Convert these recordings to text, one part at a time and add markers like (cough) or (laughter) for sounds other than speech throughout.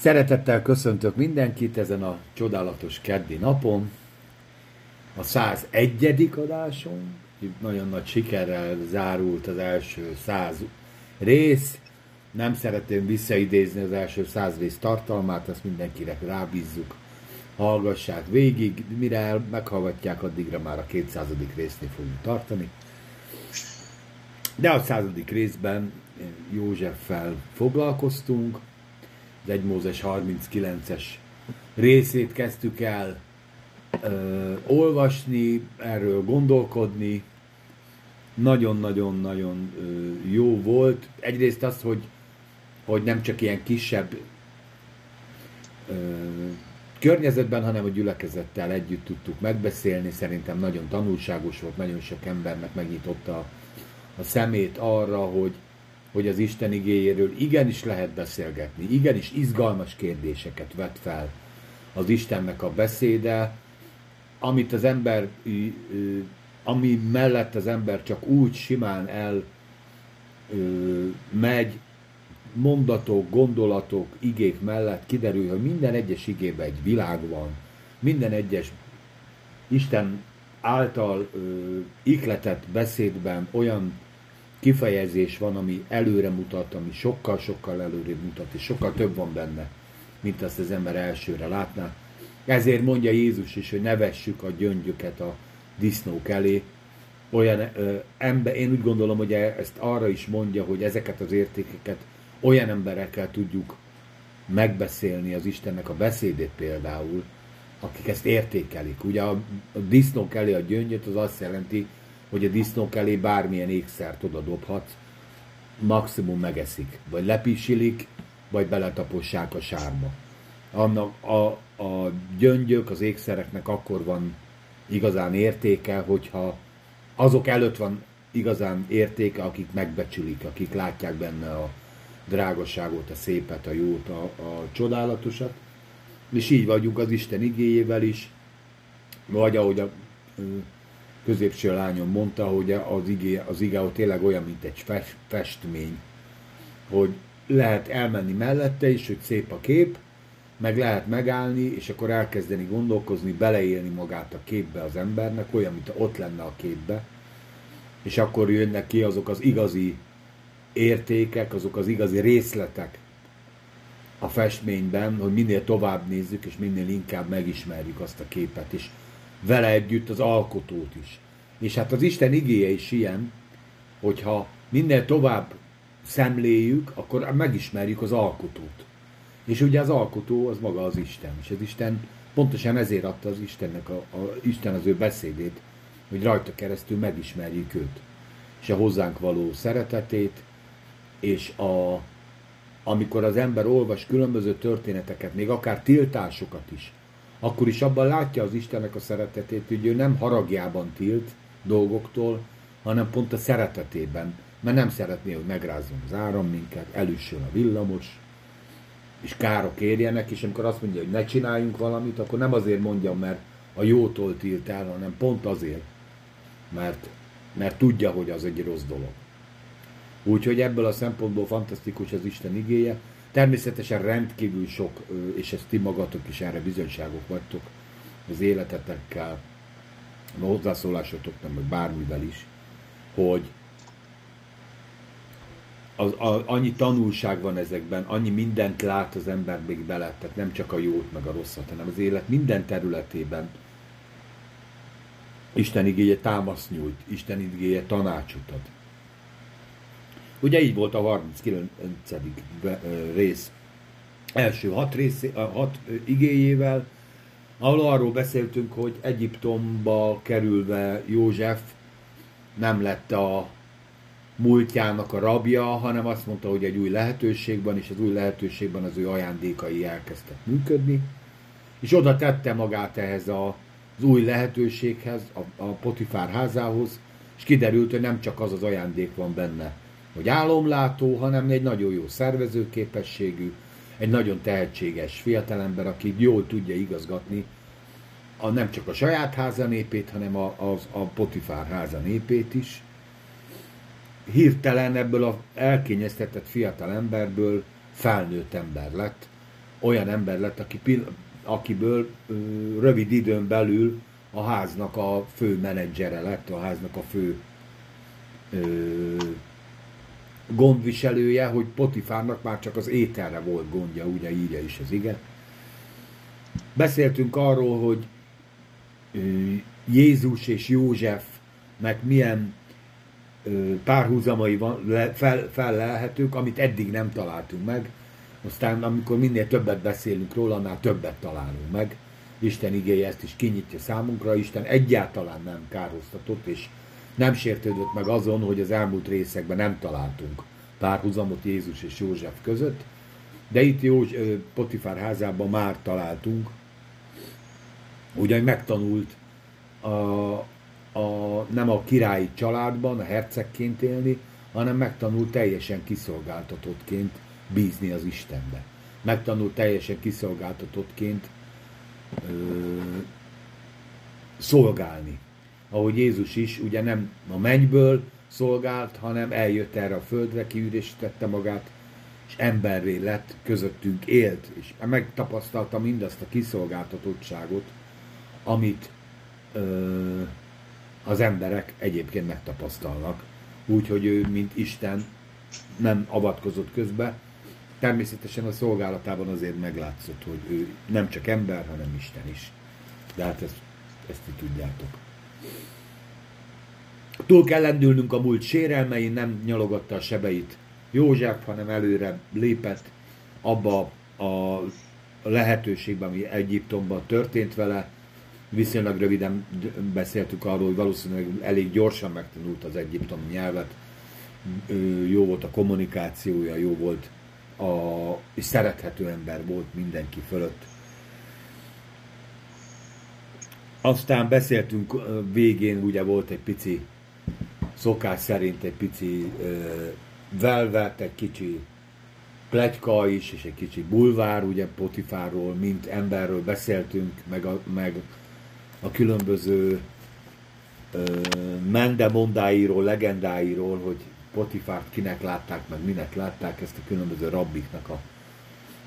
Szeretettel köszöntök mindenkit ezen a csodálatos keddi napon. A 101. adáson, nagyon nagy sikerrel zárult az első 100 rész. Nem szeretném visszaidézni az első 100 rész tartalmát, ezt mindenkire rábízzuk. Hallgassák végig, mire meghallgatják, addigra már a 200. résznél fogunk tartani. De a századik részben Józseffel foglalkoztunk, az 1 Mózes 39-es részét kezdtük el ö, olvasni, erről gondolkodni. Nagyon-nagyon-nagyon jó volt. Egyrészt az, hogy, hogy nem csak ilyen kisebb ö, környezetben, hanem a gyülekezettel együtt tudtuk megbeszélni. Szerintem nagyon tanulságos volt, nagyon sok embernek megnyitotta a szemét arra, hogy, hogy az Isten igéjéről igenis lehet beszélgetni, igenis izgalmas kérdéseket vet fel az Istennek a beszéde, amit az ember, ami mellett az ember csak úgy simán el megy, mondatok, gondolatok, igék mellett kiderül, hogy minden egyes igében egy világ van, minden egyes Isten által ö, ikletett beszédben olyan kifejezés van, ami előre mutat, ami sokkal-sokkal előre mutat, és sokkal több van benne, mint azt az ember elsőre látná. Ezért mondja Jézus is, hogy ne vessük a gyöngyöket a disznók elé. Olyan ö, ember, én úgy gondolom, hogy e- ezt arra is mondja, hogy ezeket az értékeket olyan emberekkel tudjuk megbeszélni az Istennek a beszédét például, akik ezt értékelik. Ugye a, a disznók elé a gyöngyöt az azt jelenti, hogy a disznók elé bármilyen ékszert oda dobhatsz, maximum megeszik, vagy lepisilik, vagy beletapossák a sárba. Annak a, a gyöngyök, az ékszereknek akkor van igazán értéke, hogyha azok előtt van igazán értéke, akik megbecsülik, akik látják benne a drágaságot, a szépet, a jót, a, a csodálatosat. És így vagyunk az Isten igéjével is, vagy ahogy a középső lányom mondta, hogy az, igé, az igáó tényleg olyan, mint egy festmény, hogy lehet elmenni mellette is, hogy szép a kép, meg lehet megállni, és akkor elkezdeni gondolkozni, beleélni magát a képbe az embernek, olyan, mint ott lenne a képbe, és akkor jönnek ki azok az igazi értékek, azok az igazi részletek a festményben, hogy minél tovább nézzük, és minél inkább megismerjük azt a képet, és vele együtt az alkotót is. És hát az Isten igéje is ilyen, hogyha minél tovább szemléljük, akkor megismerjük az alkotót. És ugye az alkotó az maga az Isten. És az Isten pontosan ezért adta az Istennek a, a Isten az ő beszédét, hogy rajta keresztül megismerjük őt. És a hozzánk való szeretetét, és a, amikor az ember olvas különböző történeteket, még akár tiltásokat is, akkor is abban látja az Istennek a szeretetét, hogy ő nem haragjában tilt dolgoktól, hanem pont a szeretetében, mert nem szeretné, hogy megrázzon az áram minket, elüssön a villamos, és károk érjenek, és amikor azt mondja, hogy ne csináljunk valamit, akkor nem azért mondja, mert a jótól tilt el, hanem pont azért, mert, mert tudja, hogy az egy rossz dolog. Úgyhogy ebből a szempontból fantasztikus az Isten igéje, Természetesen rendkívül sok, és ezt ti magatok is erre bizonyságok vagytok, az életetekkel, a hozzászólásotoknak, meg bármivel is, hogy az, a, annyi tanulság van ezekben, annyi mindent lát az ember még bele, tehát nem csak a jót, meg a rosszat, hanem az élet minden területében Isten igéje támasz nyújt, Isten igéje tanácsot ad. Ugye így volt a 39. rész. Első hat, rész, hat igéjével, ahol arról beszéltünk, hogy Egyiptomba kerülve József nem lett a múltjának a rabja, hanem azt mondta, hogy egy új lehetőségben, és az új lehetőségben az ő ajándékai elkezdtek működni, és oda tette magát ehhez a, az új lehetőséghez, a, a Potifár házához, és kiderült, hogy nem csak az az ajándék van benne, hogy álomlátó, hanem egy nagyon jó szervezőképességű, egy nagyon tehetséges fiatalember, aki jól tudja igazgatni a, nem csak a saját háza népét, hanem a, az, a Potifár háza népét is. Hirtelen ebből a elkényeztetett fiatalemberből felnőtt ember lett, olyan ember lett, aki, akiből ö, rövid időn belül a háznak a fő menedzsere lett, a háznak a fő ö, gondviselője, hogy Potifárnak már csak az ételre volt gondja, ugye írja is az ige. Beszéltünk arról, hogy Jézus és Józsefnek milyen párhuzamai van, le, fel, fellelhetők, amit eddig nem találtunk meg. Aztán amikor minél többet beszélünk róla, annál többet találunk meg. Isten igéje ezt is kinyitja számunkra, Isten egyáltalán nem károztatott, és nem sértődött meg azon, hogy az elmúlt részekben nem találtunk párhuzamot Jézus és József között, de itt Józs, Potifár házában már találtunk, ugyan megtanult a, a, nem a királyi családban, a hercegként élni, hanem megtanult teljesen kiszolgáltatottként bízni az Istenbe. Megtanult teljesen kiszolgáltatottként ö, szolgálni. Ahogy Jézus is ugye nem a mennyből szolgált, hanem eljött erre a földre, kiüresítette magát, és emberré lett, közöttünk élt, és megtapasztalta mindazt a kiszolgáltatottságot, amit ö, az emberek egyébként megtapasztalnak. Úgyhogy ő, mint Isten, nem avatkozott közbe. Természetesen a szolgálatában azért meglátszott, hogy ő nem csak ember, hanem Isten is. De hát ezt, ezt ti tudjátok. Túl kell lendülnünk a múlt sérelmein, nem nyalogatta a sebeit József, hanem előre lépett abba a lehetőségben, ami Egyiptomban történt vele. Viszonylag röviden beszéltük arról, hogy valószínűleg elég gyorsan megtanult az egyiptomi nyelvet, jó volt a kommunikációja, jó volt a, és szerethető ember volt mindenki fölött. Aztán beszéltünk végén, ugye volt egy pici szokás szerint egy pici velvet, egy kicsi pletyka is, és egy kicsi bulvár, ugye Potifáról, mint emberről beszéltünk, meg a, meg a különböző ö, mendemondáiról, legendáiról, hogy Potifárt kinek látták, meg minek látták, ezt a különböző rabbiknak a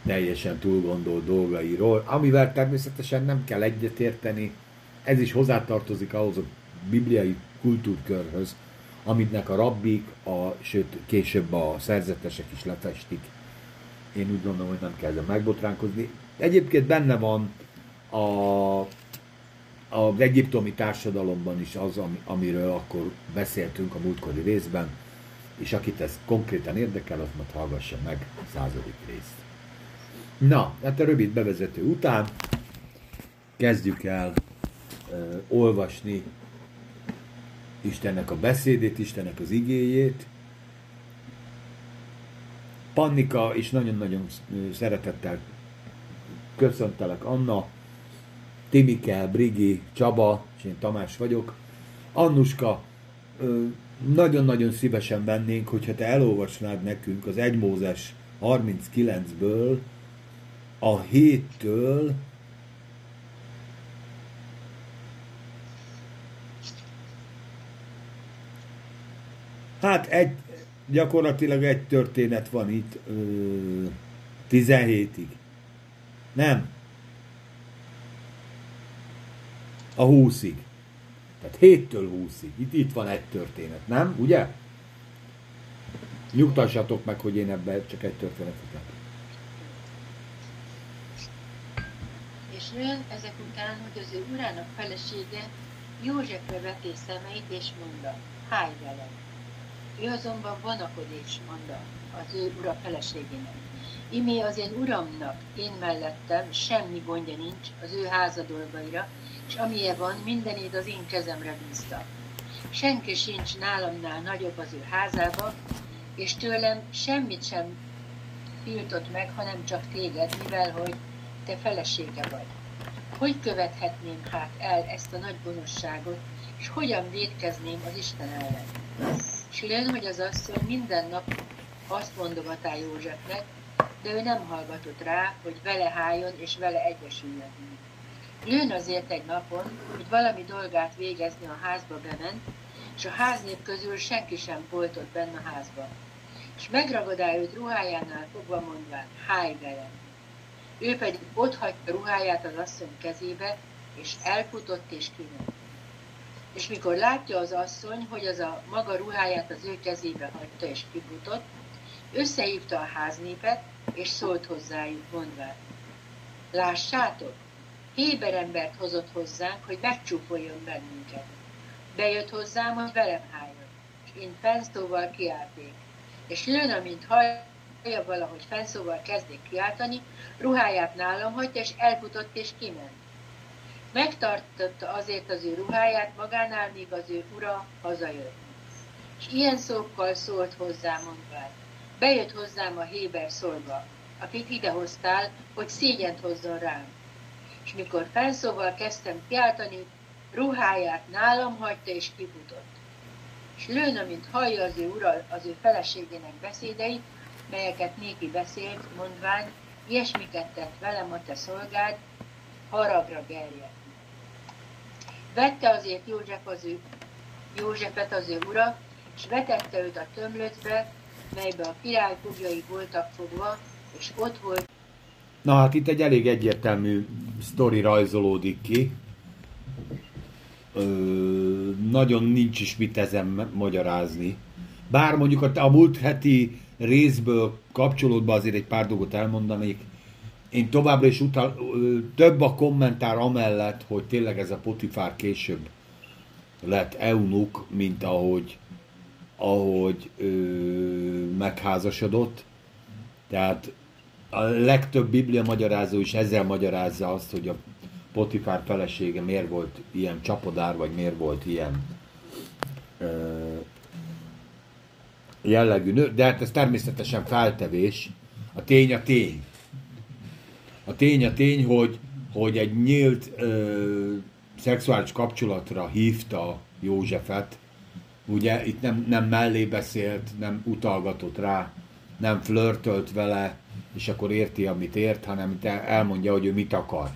teljesen túlgondolt dolgairól, amivel természetesen nem kell egyetérteni, ez is hozzátartozik ahhoz a bibliai kultúrkörhöz, aminek a rabbik, a, sőt később a szerzetesek is lefestik. Én úgy gondolom, hogy nem kell megbotránkozni. Egyébként benne van a, az egyiptomi társadalomban is az, amiről akkor beszéltünk a múltkori részben, és akit ez konkrétan érdekel, az majd hallgassa meg a századik részt. Na, hát a rövid bevezető után kezdjük el olvasni Istennek a beszédét, Istennek az igéjét. Pannika, és nagyon-nagyon szeretettel köszöntelek Anna, Timike, Brigi, Csaba, és én Tamás vagyok. Annuska, nagyon-nagyon szívesen vennénk, hogyha te elolvasnád nekünk az 1 Mózes 39-ből a héttől Hát egy, gyakorlatilag egy történet van itt ö, 17-ig. Nem. A 20-ig. Tehát 7-től 20-ig. Itt, itt van egy történet, nem? Ugye? Nyugtassatok meg, hogy én ebben csak egy történetet látok. És jön ezek után, hogy az ő urának felesége Józsefre vetés szemeit, és mondta, háj velem. Ő azonban vonakodés, mondta az ő ura feleségének. Imé az én uramnak, én mellettem, semmi gondja nincs az ő háza dolgaira, és amilyen van, mindenét az én kezemre bízta. Senki sincs nálamnál nagyobb az ő házába, és tőlem semmit sem tiltott meg, hanem csak téged, mivel hogy te felesége vagy. Hogy követhetném hát el ezt a nagy gonoszságot, és hogyan védkezném az Isten ellen? És lőn, hogy az asszony minden nap azt mondogatá Józsefnek, de ő nem hallgatott rá, hogy vele hájon és vele egyesüljön. Lőn azért egy napon, hogy valami dolgát végezni a házba bement, és a háznép közül senki sem volt ott benne a házban. És megragadá őt ruhájánál fogva mondván, háj velem. Ő pedig ott hagyta ruháját az asszony kezébe, és elfutott és kiment. És mikor látja az asszony, hogy az a maga ruháját az ő kezébe hagyta és kifutott, összehívta a háznépet, és szólt hozzájuk, mondván, lássátok, Héber embert hozott hozzánk, hogy megcsúfoljon bennünket. Bejött hozzám, hogy velem álljon, és én fenszóval kiálték. És lőn, amint hallja valahogy fenszóval kezdik kiáltani, ruháját nálam hagyta, és elfutott és kiment. Megtartotta azért az ő ruháját magánál, míg az ő ura hazajött. És ilyen szókkal szólt hozzám, mondván, bejött hozzám a Héber szolga, akit idehoztál, hogy szégyent hozzon rám. És mikor felszóval kezdtem kiáltani, ruháját nálam hagyta és kifutott. És lőn, amint hallja az ő ura az ő feleségének beszédeit, melyeket néki beszélt, mondván, ilyesmiket tett velem a te szolgád, haragra gerjedt. Vette azért József az ő, Józsefet az ő ura, és vetette őt a tömlöcbe, melybe a király fogjai voltak fogva, és ott volt. Na hát itt egy elég egyértelmű sztori rajzolódik ki. Ö, nagyon nincs is mit ezen magyarázni. Bár mondjuk a, a múlt heti részből kapcsolódva azért egy pár dolgot elmondanék. Én továbbra is utal, több a kommentár amellett, hogy tényleg ez a Potifár később lett eunuk, mint ahogy, ahogy ö, megházasodott. Tehát a legtöbb biblia magyarázó is ezzel magyarázza azt, hogy a Potifár felesége miért volt ilyen csapodár, vagy miért volt ilyen ö, jellegű nő, de hát ez természetesen feltevés. A tény a tény. A tény a tény, hogy, hogy egy nyílt ö, szexuális kapcsolatra hívta Józsefet, ugye itt nem, nem mellé beszélt, nem utalgatott rá, nem flörtölt vele, és akkor érti, amit ért, hanem elmondja, hogy ő mit akar.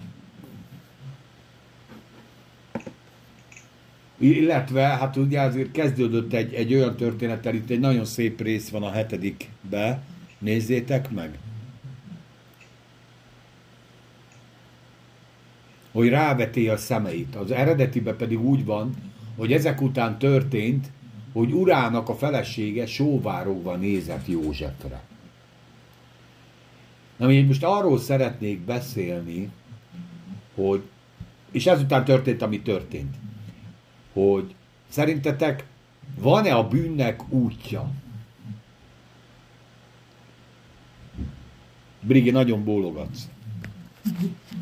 Illetve, hát ugye azért kezdődött egy, egy olyan történettel, itt egy nagyon szép rész van a hetedikbe, nézzétek meg. Hogy ráveti a szemeit. Az eredetibe pedig úgy van, hogy ezek után történt, hogy urának a felesége sóvárogva nézett Józsefre. Na, én most arról szeretnék beszélni, hogy, és ezután történt, ami történt, hogy szerintetek van-e a bűnnek útja? Brigi, nagyon bólogatsz.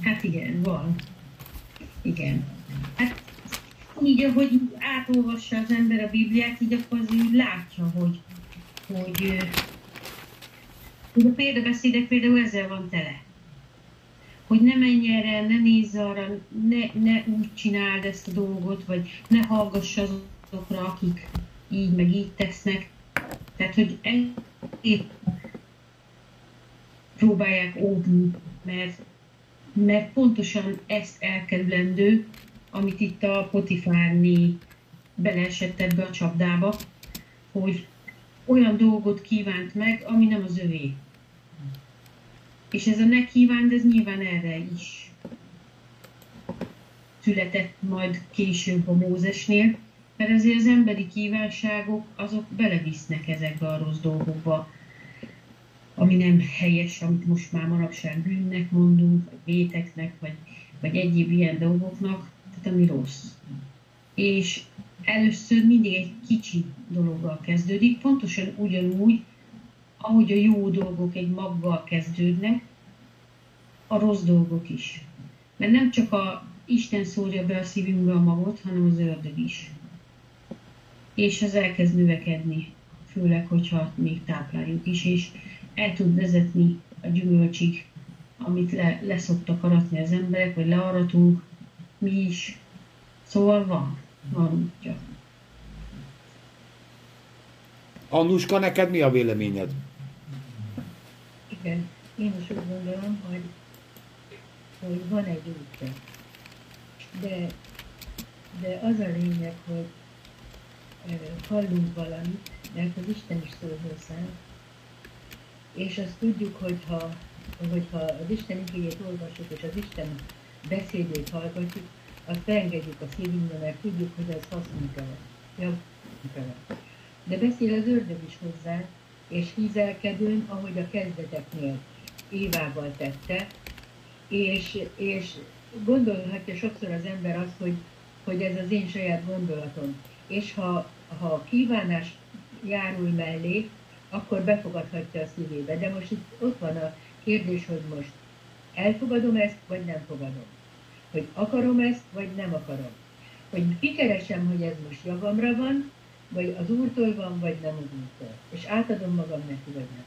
Hát igen, van. Igen. Hát így, ahogy átolvassa az ember a Bibliát, így akkor azért látja, hogy, hogy hogy a példabeszédek például ezzel van tele. Hogy ne menj erre, ne nézz arra, ne, ne úgy csináld ezt a dolgot, vagy ne hallgass azokra, akik így meg így tesznek. Tehát, hogy épp próbálják óvni, mert, mert pontosan ezt elkerülendő, amit itt a Potifárné beleesett ebbe a csapdába, hogy olyan dolgot kívánt meg, ami nem az övé. És ez a ne kívánt, ez nyilván erre is született majd később a Mózesnél, mert azért az emberi kívánságok azok belevisznek ezekbe a rossz dolgokba, ami nem helyes, amit most már manapság bűnnek mondunk, vagy véteknek, vagy, vagy egyéb ilyen dolgoknak, tehát ami rossz. És először mindig egy kicsi dologgal kezdődik, pontosan ugyanúgy, ahogy a jó dolgok egy maggal kezdődnek, a rossz dolgok is. Mert nem csak a Isten szórja be a szívünkbe a magot, hanem az ördög is. És ez elkezd növekedni, főleg, hogyha még tápláljuk is, és el tud vezetni a gyümölcsig, amit le, leszoktak aratni az emberek, vagy learatunk mi is. Szóval van, van útja. Annuska, neked mi a véleményed? Igen, én is úgy gondolom, hogy, hogy van egy útja. De, de az a lényeg, hogy hallunk valamit, mert az Isten is szól hozzánk, és azt tudjuk, hogy ha hogyha az Isten igényét olvasjuk, és az Isten beszédét hallgatjuk, azt beengedjük a szívünkbe, mert tudjuk, hogy ez hasznunk. De beszél az ördög is hozzá, és hízelkedőn, ahogy a kezdeteknél Évával tette, és, és gondolhatja sokszor az ember azt, hogy, hogy ez az én saját gondolatom. És ha, ha a kívánás járul mellé, akkor befogadhatja a szívébe. De most itt ott van a kérdés, hogy most elfogadom ezt, vagy nem fogadom. Hogy akarom ezt, vagy nem akarom. Hogy kikeresem, hogy ez most javamra van, vagy az Úrtól van, vagy nem az Úrtól. És átadom magam neki, vagy nem.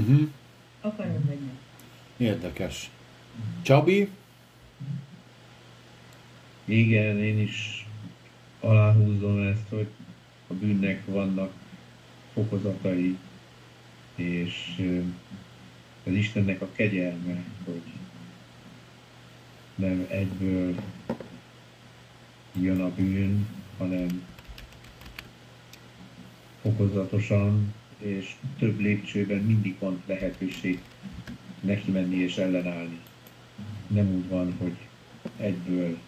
Uh-huh. Akarom, vagy nem. Érdekes. Csabi? Igen, én is aláhúzom ezt, hogy a bűnnek vannak fokozatai, és az Istennek a kegyelme, hogy nem egyből jön a bűn, hanem fokozatosan és több lépcsőben mindig van lehetőség neki menni és ellenállni. Nem úgy van, hogy egyből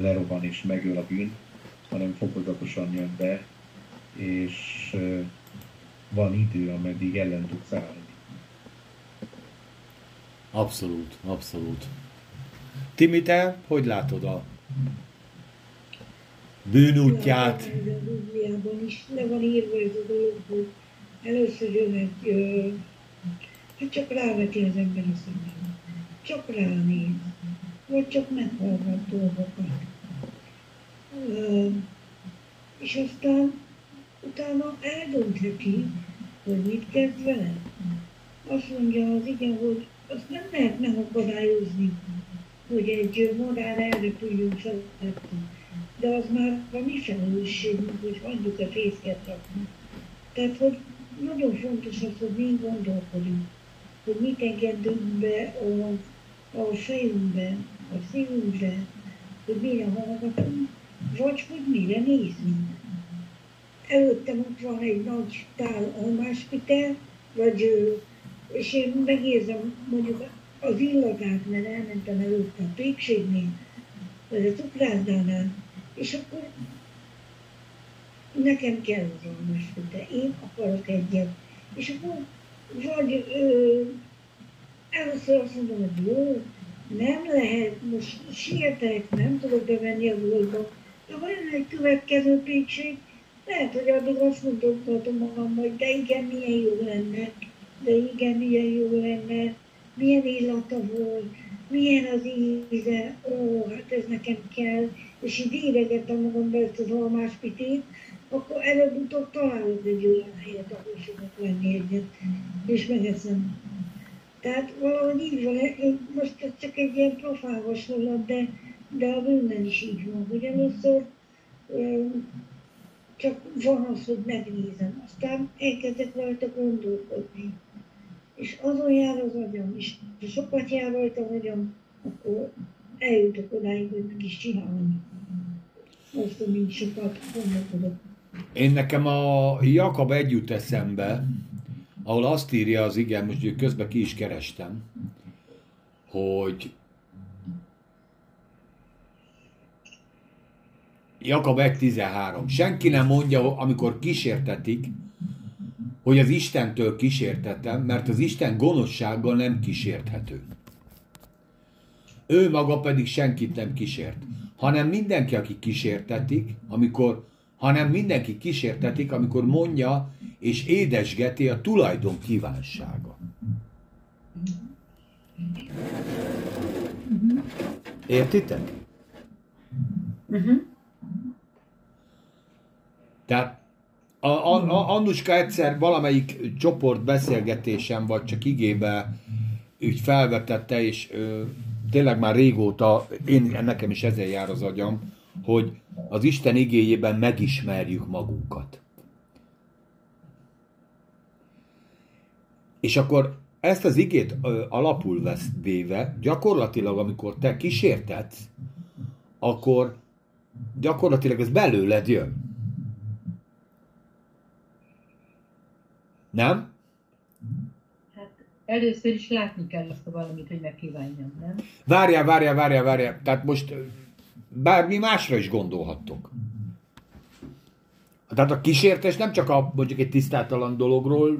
lerobban és megöl a bűn, hanem fokozatosan jön be, és van idő, ameddig ellen tudsz állni. Abszolút, abszolút. Timi, te hogy látod a bűnútját? A Bibliában is le van írva ez a dolog, hogy először jön egy, ö, hát csak ráveti az ember a szemét. Csak ránéz, vagy csak meghallgat dolgokat. Ö, és aztán utána eldöntheti, hogy mit kezd vele. Azt mondja az igen, hogy azt nem lehet megakadályozni, hogy egy morál tudjunk szeretni. De az már a mi felelősségünk, hogy hagyjuk a fészket rakni. Tehát, hogy nagyon fontos az, hogy mi gondolkodunk, hogy mit engedünk be a, a fejünkbe, a szívünkbe, hogy mire hallgatunk, vagy hogy mire nézünk. Előttem ott van egy nagy tál almáspitel, vagy, és én megérzem mondjuk az illatát, mert elmentem előtte a pékségnél, vagy a cukrászdánál, és akkor nekem kell az almáspitel, én akarok egyet. És akkor vagy ö, először azt mondom, hogy jó, nem lehet, most sietek, nem tudok bevenni a boltba, de ha jön egy következő pékség, lehet, hogy addig azt mondhatom magam, hogy de igen, milyen jó lenne, de igen, milyen jó lenne, milyen illata volt, milyen az íze, ó, hát ez nekem kell, és így íregettem magamba ezt az almáspitét, akkor előbb-utóbb találok egy olyan helyet, ahol fogok venni egyet, és megeszem. Tehát valahogy így van, most ez csak egy ilyen profán hasonlat, de, de a bűnben is így van, hogy először csak hogy megnézem, aztán elkezdek rajta gondolkodni. És azon jár az agyam, és ha sokat jár rajta az agyam, akkor eljutok odáig, hogy meg is csinálom. Azt, hogy sokat gondolkodok. Én nekem a Jakab egy jut eszembe, ahol azt írja az igen, most közben ki is kerestem, hogy Jakab 1.13. Senki nem mondja, amikor kísértetik, hogy az Istentől kísértetem, mert az Isten gonoszsággal nem kísérthető. Ő maga pedig senkit nem kísért, hanem mindenki, aki kísértetik, amikor, hanem mindenki kísértetik, amikor mondja és édesgeti a tulajdon kívánsága. Értitek? Uh-huh. Tehát a, a, a Annuska egyszer valamelyik csoport beszélgetésen, vagy csak igébe úgy felvetette, és ö, tényleg már régóta, én, nekem is ezzel jár az agyam, hogy az Isten igéjében megismerjük magunkat. És akkor ezt az igét ö, alapul vesz véve, gyakorlatilag amikor te kísértetsz, akkor gyakorlatilag ez belőled jön. Nem? Hát Először is látni kell azt a valamit, hogy megkívánjam, nem? Várjál, várjál, várjál, várjál. Tehát most bármi másra is gondolhattok. Tehát a kísértés nem csak a, mondjuk egy tisztátalan dologról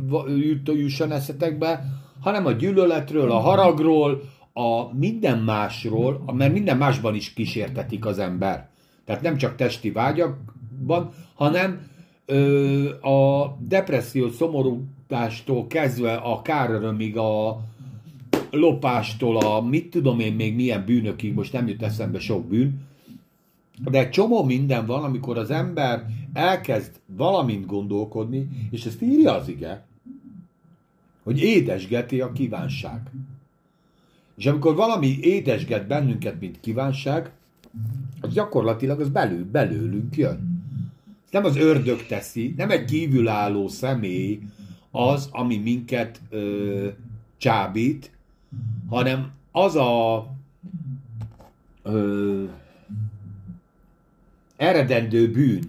jusson eszetekbe, hanem a gyűlöletről, a haragról, a minden másról, mert minden másban is kísértetik az ember. Tehát nem csak testi vágyakban, hanem ö, a depresszió, szomorútástól kezdve a kárörömig, a lopástól, a mit tudom én még milyen bűnökig, most nem jut eszembe sok bűn, de csomó minden van, amikor az ember elkezd valamint gondolkodni, és ezt írja az ige, hogy édesgeti a kívánság. És amikor valami édesget bennünket, mint kívánság, az gyakorlatilag az belül, belőlünk jön. Nem az ördög teszi, nem egy kívülálló személy az, ami minket ö, csábít, hanem az a ö, eredendő bűn,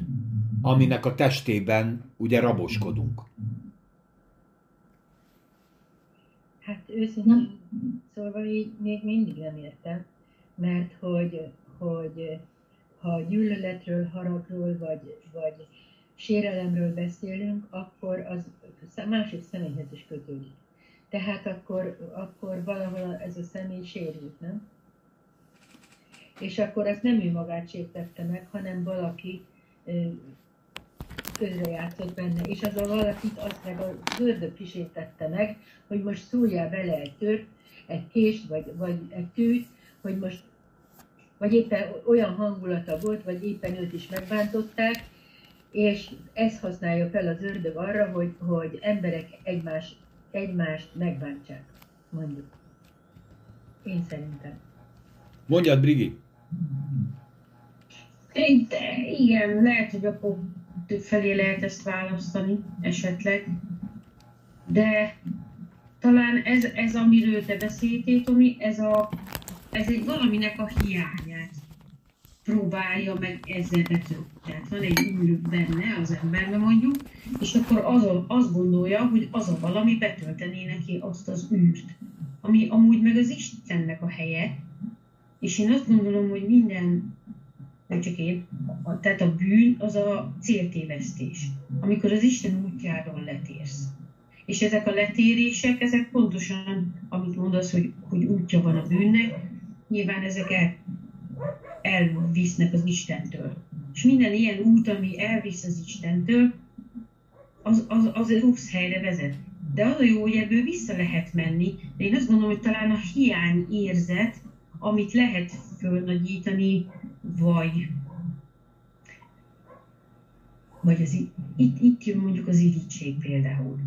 aminek a testében ugye raboskodunk. Hát őszintén szólva így még mindig nem értem, mert hogy, hogy ha gyűlöletről, haragról, vagy, vagy sérelemről beszélünk, akkor az másik személyhez is kötődik. Tehát akkor, akkor valahol ez a személy sérült, nem? És akkor azt nem ő magát sértette meg, hanem valaki közrejátszott benne, és az a valakit azt meg a ördög kísértette meg, hogy most szúrjál bele egy tört, egy kést, vagy, vagy egy tűt, hogy most vagy éppen olyan hangulata volt, vagy éppen őt is megbántották, és ezt használja fel az ördög arra, hogy, hogy emberek egymás, egymást megbántsák, mondjuk. Én szerintem. Mondjad, Brigi! De igen, lehet, hogy akkor több felé lehet ezt választani, esetleg. De talán ez, ez amiről te beszéltél, Tomi, ez, a, ez egy valaminek a hiányát próbálja meg ezzel betölteni. Tehát van egy űr benne az emberben mondjuk, és akkor azon, azt gondolja, hogy az a valami betöltené neki azt az űrt, ami amúgy meg az Istennek a helye, és én azt gondolom, hogy minden, nem csak én, a, tehát a bűn az a céltévesztés, amikor az Isten útjáról letérsz. És ezek a letérések, ezek pontosan, amit mondasz, hogy, hogy útja van a bűnnek, nyilván ezek el, elvisznek az Istentől. És minden ilyen út, ami elvisz az Istentől, az, az, az rossz helyre vezet. De az a jó, hogy ebből vissza lehet menni, de én azt gondolom, hogy talán a hiány érzet, amit lehet fölnagyítani, vagy vagy az, itt, itt jön mondjuk az irítség például.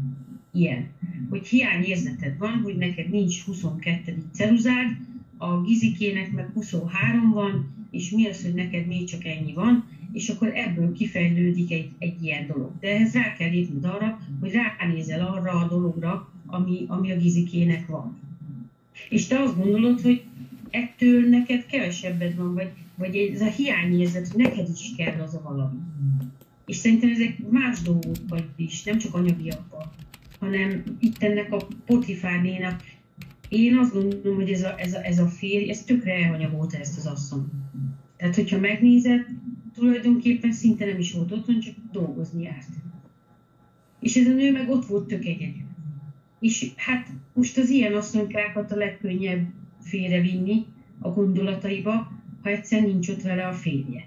Ilyen, hogy hiányérzeted van, hogy neked nincs 22. ceruzád, a gizikének meg 23 van, és mi az, hogy neked még csak ennyi van, és akkor ebből kifejlődik egy, egy ilyen dolog. De ehhez rá kell lépned arra, hogy ránézel arra a dologra, ami, ami a gizikének van. És te azt gondolod, hogy ettől neked kevesebbet van, vagy, vagy ez a hiányérzet, hogy neked is kell az a valami. És szerintem ezek más dolgokban is, nem csak anyagiakban, hanem itt ennek a Potifárnénak, én azt gondolom, hogy ez a, ez a, ez a férj, ez tökre elhanyagolta ezt az asszony. Tehát, hogyha megnézed, tulajdonképpen szinte nem is volt otthon, csak dolgozni járt. És ez a nő meg ott volt tök egyedül. És hát most az ilyen asszonykákat a legkönnyebb félrevinni a gondolataiba, ha egyszer nincs ott vele a férje.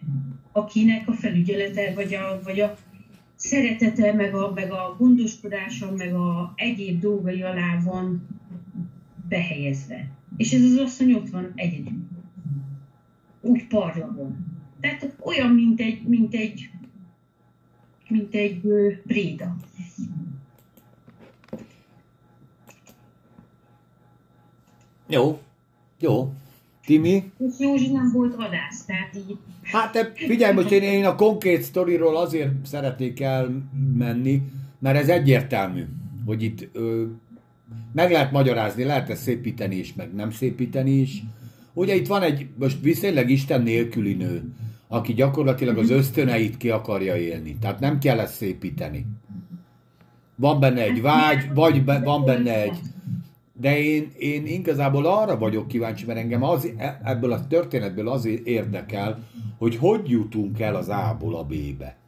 Akinek a felügyelete, vagy a, vagy a szeretete, meg a, meg a gondoskodása, meg a egyéb dolgai alá van behelyezve. És ez az asszony ott van egyedül. Úgy parlagon. Tehát olyan, mint egy, mint egy, mint egy préda. Jó, jó. Timi? És Józsi nem volt vadász, tehát így Hát te figyelj, most én, én a konkrét sztoriról azért szeretnék elmenni, mert ez egyértelmű, hogy itt ö, meg lehet magyarázni, lehet ezt szépíteni is, meg nem szépíteni is. Ugye itt van egy, most viszonylag Isten nélküli nő, aki gyakorlatilag az ösztöneit ki akarja élni. Tehát nem kell ezt szépíteni. Van benne egy vágy, vagy be, van benne egy De én, én igazából arra vagyok kíváncsi, mert engem az, e- ebből a történetből az érdekel, hogy hogy jutunk el az A-ból a B-be.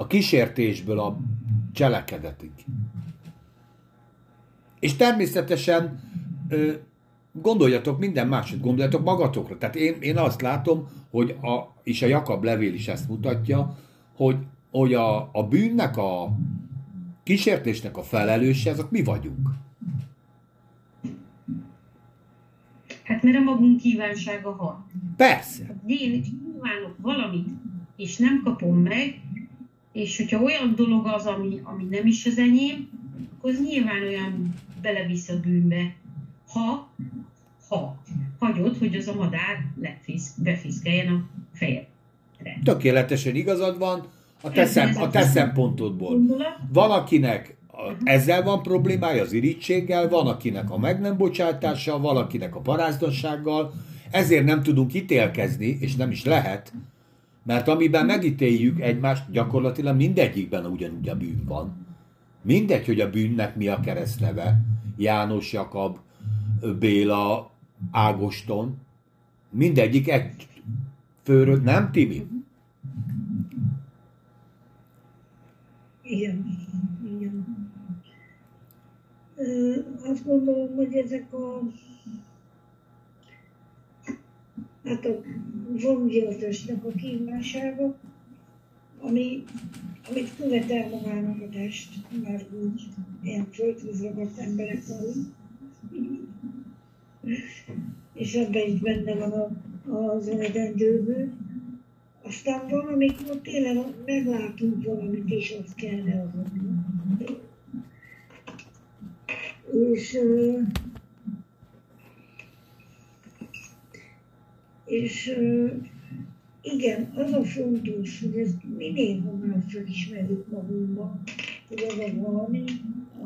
A kísértésből a cselekedetig. És természetesen gondoljatok minden másod, gondoljatok magatokra. Tehát én, én azt látom, hogy a, és a Jakab levél is ezt mutatja, hogy, hogy a, a bűnnek, a kísértésnek a felelőse, azok mi vagyunk. Hát mert a magunk kívánsága hat. Persze. Hát én kívánok valamit, és nem kapom meg, és hogyha olyan dolog az, ami, ami nem is az enyém, akkor az nyilván olyan belevisz a bűnbe. Ha, ha hagyod, hogy az a madár lefisz, befiszkeljen a fejedre. Tökéletesen igazad van, a te, szem, a te szempontodból. Van, akinek ezzel van problémája, az irítséggel, van, akinek a meg nem bocsátással, van, akinek a parázdossággal, ezért nem tudunk ítélkezni, és nem is lehet, mert amiben megítéljük egymást, gyakorlatilag mindegyikben ugyanúgy a bűn van. Mindegy, hogy a bűnnek mi a keresztneve. János, Jakab, Béla, Ágoston. Mindegyik egy főről, nem Timi? Igen, igen. Azt gondolom, hogy ezek a hát a vongyiltosnak a kívánsága, ami, amit követel magának a test, már úgy ilyen földhöz ragadt emberek vagyunk. És ebben is benne van a, az eredendőből. Aztán van, amikor tényleg meglátunk valamit, és azt kell reagálni. És és igen, az a fontos, hogy ezt minél hamarabb felismerjük magunkban, hogy az a valami,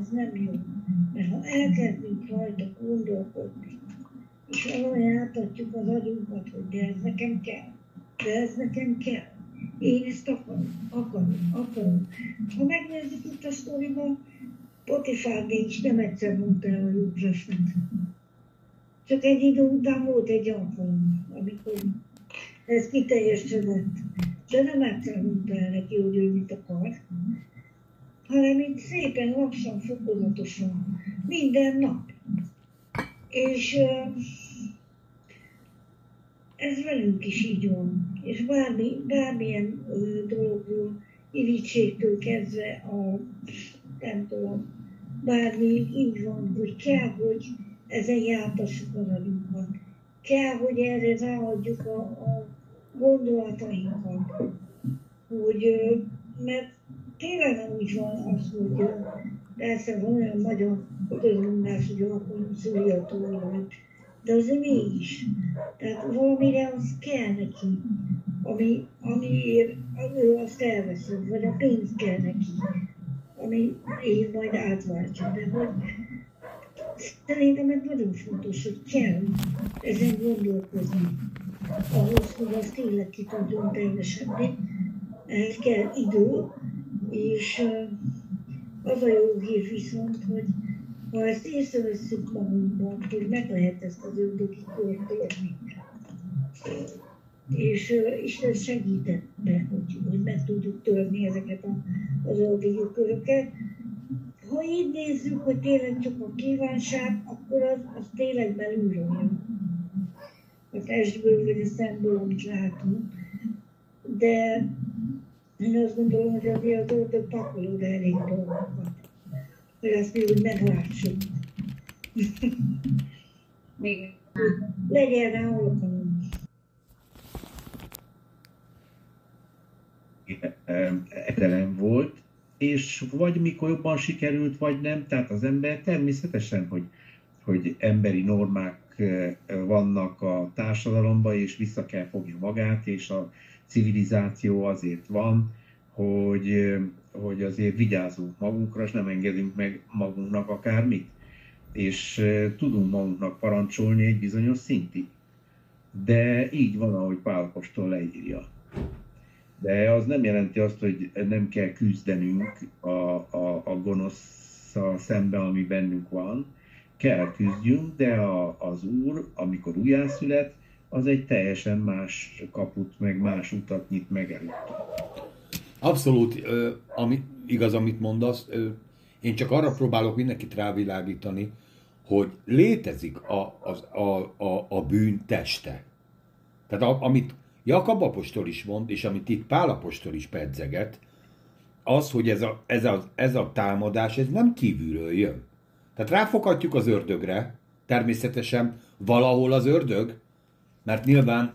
az nem jó. Mert ha elkezdünk rajta gondolkodni, és valahogy átadjuk az agyunkat, hogy de ez nekem kell, de ez nekem kell, én ezt akarom, akarom, akarom. Ha megnézzük itt a sztoriban, Potifár is nem egyszer mondta el a Józsefnek, csak egy idő után volt egy alkalom, amikor ez kiteljesedett. De nem egyszer mondta el neki, hogy ő mit akar, hanem itt szépen, lassan, fokozatosan, minden nap. És ez velünk is így van. És bármi, bármilyen dologról, irítségtől kezdve a, nem tudom, bármi így van, hogy kell, hogy ezen jártassuk az agyunkat. Kell, hogy erre ráadjuk a, a gondolatainkat, hogy, mert tényleg nem úgy van az, hogy persze van olyan magyar közmondás, hogy akkor szúrjatól de azért mégis. Tehát valamire az kell neki, ami, amiért ő azt elveszi, vagy a pénz kell neki, ami én majd átváltja. De hogy Szerintem ez nagyon fontos, hogy kell ezen gondolkozni. Ahhoz, hogy az tényleg ki tudjon teljesedni, ehhez kell idő, és az a jó hír viszont, hogy ha ezt észreveszünk magunkban, hogy meg lehet ezt az ördögi kört érni. És uh, Isten segített be, hogy, hogy meg tudjuk törni ezeket a, az ördögi köröket, ha így nézzük, hogy tényleg csak a kívánság, akkor az, az tényleg belülről jön. A testből vagy a szemből, amit látunk. De én azt gondolom, hogy azért az ördög pakolod elég dolgokat. Hogy azt mi úgy meglátsuk. Még Legyen rá alkalom. Etelem volt, és vagy mikor jobban sikerült, vagy nem. Tehát az ember természetesen, hogy, hogy emberi normák vannak a társadalomban, és vissza kell fogja magát, és a civilizáció azért van, hogy, hogy azért vigyázunk magunkra, és nem engedünk meg magunknak akármit. És tudunk magunknak parancsolni egy bizonyos szintig. De így van, ahogy Pálkostól leírja de az nem jelenti azt, hogy nem kell küzdenünk a, a, a gonosz gonoszszal szembe, ami bennünk van, kell küzdjünk, de a, az Úr, amikor újjászület, az egy teljesen más kaput, meg más utat nyit meg előtt. Abszolút, ö, ami, igaz, amit mondasz. Ö, én csak arra próbálok mindenkit rávilágítani, hogy létezik a, az, a, a, a bűn teste. Tehát a, amit Jakab apostol is mond, és amit itt Pál apostol is pedzeget, az, hogy ez a, ez, a, ez a támadás, ez nem kívülről jön. Tehát ráfoghatjuk az ördögre, természetesen valahol az ördög, mert nyilván,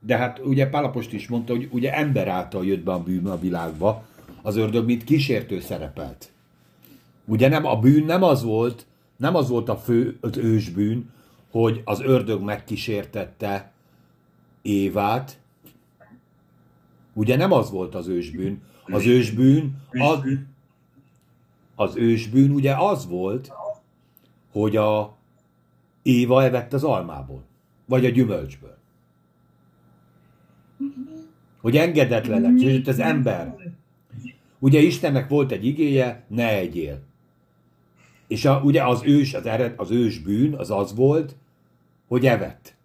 de hát ugye Pálapost is mondta, hogy ugye ember által jött be a bűn a világba, az ördög, mint kísértő szerepelt. Ugye nem, a bűn nem az volt, nem az volt a fő, az ősbűn, hogy az ördög megkísértette Évát, ugye nem az volt az ősbűn. Az ősbűn, az, az ősbűn ugye az volt, hogy a Éva evett az almából, vagy a gyümölcsből. Hogy engedetlen lett, és az ember. Ugye Istennek volt egy igéje, ne egyél. És a, ugye az ős, az, ered, az ős bűn, az az volt, hogy evett.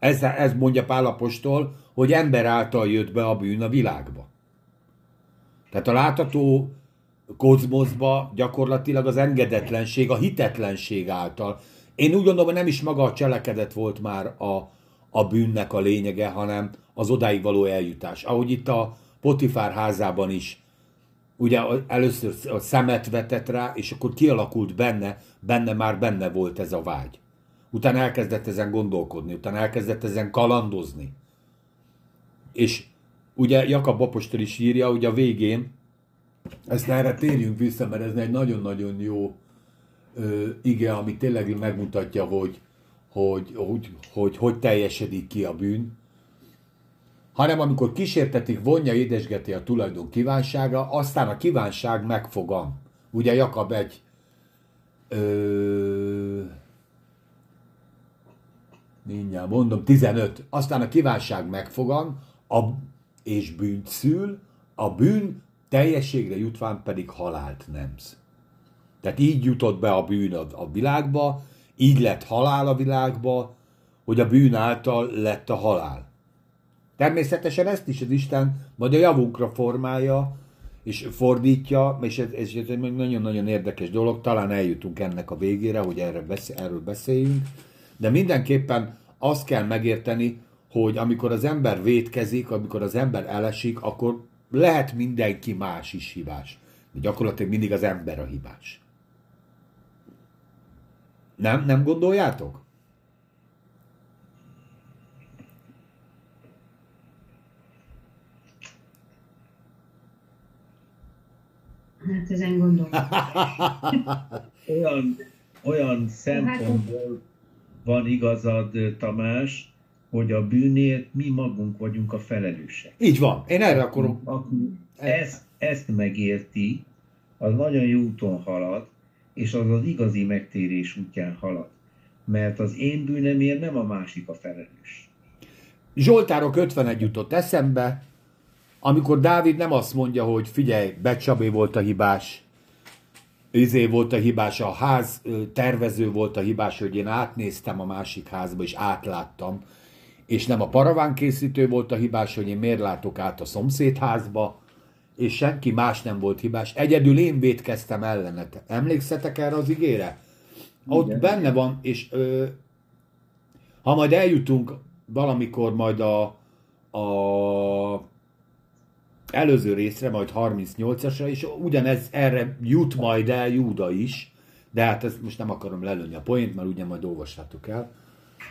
Ez, ez mondja Pálapostól, hogy ember által jött be a bűn a világba. Tehát a látható kozmoszba gyakorlatilag az engedetlenség, a hitetlenség által. Én úgy gondolom, hogy nem is maga a cselekedet volt már a, a bűnnek a lényege, hanem az odáig való eljutás. Ahogy itt a Potifár házában is, ugye először a szemet vetett rá, és akkor kialakult benne, benne már benne volt ez a vágy. Utána elkezdett ezen gondolkodni, utána elkezdett ezen kalandozni. És ugye Jakab Apostol is írja, hogy a végén, ezt erre térjünk vissza, mert ez egy nagyon-nagyon jó ö, ige, ami tényleg megmutatja, hogy hogy, hogy, hogy hogy teljesedik ki a bűn, hanem amikor kísértetik, vonja, édesgeti a tulajdon kívánsága, aztán a kívánság megfogam. Ugye Jakab egy ö, mindjárt mondom, 15. Aztán a kívánság megfogam, a, és bűnt szül, a bűn teljességre jutván pedig halált nemz. Tehát így jutott be a bűn a, a világba, így lett halál a világba, hogy a bűn által lett a halál. Természetesen ezt is az Isten majd a javunkra formálja, és fordítja, és ez, ez egy nagyon-nagyon érdekes dolog, talán eljutunk ennek a végére, hogy erre beszél, erről beszéljünk, de mindenképpen azt kell megérteni, hogy amikor az ember vétkezik, amikor az ember elesik, akkor lehet mindenki más is hibás. De gyakorlatilag mindig az ember a hibás. Nem? Nem gondoljátok? Hát ezen gondolom. (laughs) olyan, olyan szempontból van igazad, Tamás, hogy a bűnért mi magunk vagyunk a felelősek. Így van. Én erre akarom. Aki ezt, ezt megérti, az nagyon jó úton halad, és az az igazi megtérés útján halad. Mert az én bűnemért nem a másik a felelős. Zsoltárok 51 jutott eszembe, amikor Dávid nem azt mondja, hogy figyelj, Becsabé volt a hibás, izé volt a hibás, a ház tervező volt a hibás, hogy én átnéztem a másik házba, és átláttam, és nem a paraván készítő volt a hibás, hogy én miért látok át a szomszédházba, és senki más nem volt hibás. Egyedül én védkeztem ellenet. Emlékszetek erre az igére? Ott Igen. benne van, és ö, ha majd eljutunk valamikor majd a, a előző részre, majd 38-asra, és ugyanez erre jut majd el Júda is, de hát ezt most nem akarom lelőni a poént, mert ugye majd olvassátok el.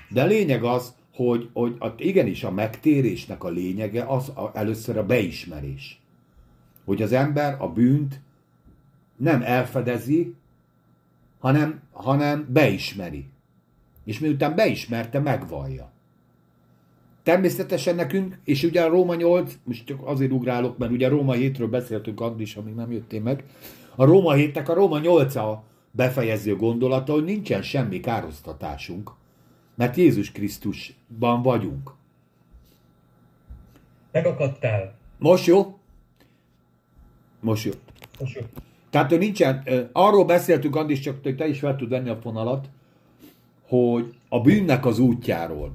De a lényeg az, hogy, hogy igenis a megtérésnek a lényege az a, először a beismerés hogy az ember a bűnt nem elfedezi, hanem, hanem beismeri. És miután beismerte, megvallja. Természetesen nekünk, és ugye a Róma 8, most csak azért ugrálok, mert ugye a Róma 7-ről beszéltünk addig is, amíg nem jöttél meg. A Róma 7 a Róma 8 a befejező gondolata, hogy nincsen semmi károsztatásunk, mert Jézus Krisztusban vagyunk. Megakadtál. Most jó? Most jó. Most jó. Tehát ő nincsen, arról beszéltünk, Andis, csak hogy te is fel tud venni a fonalat, hogy a bűnnek az útjáról.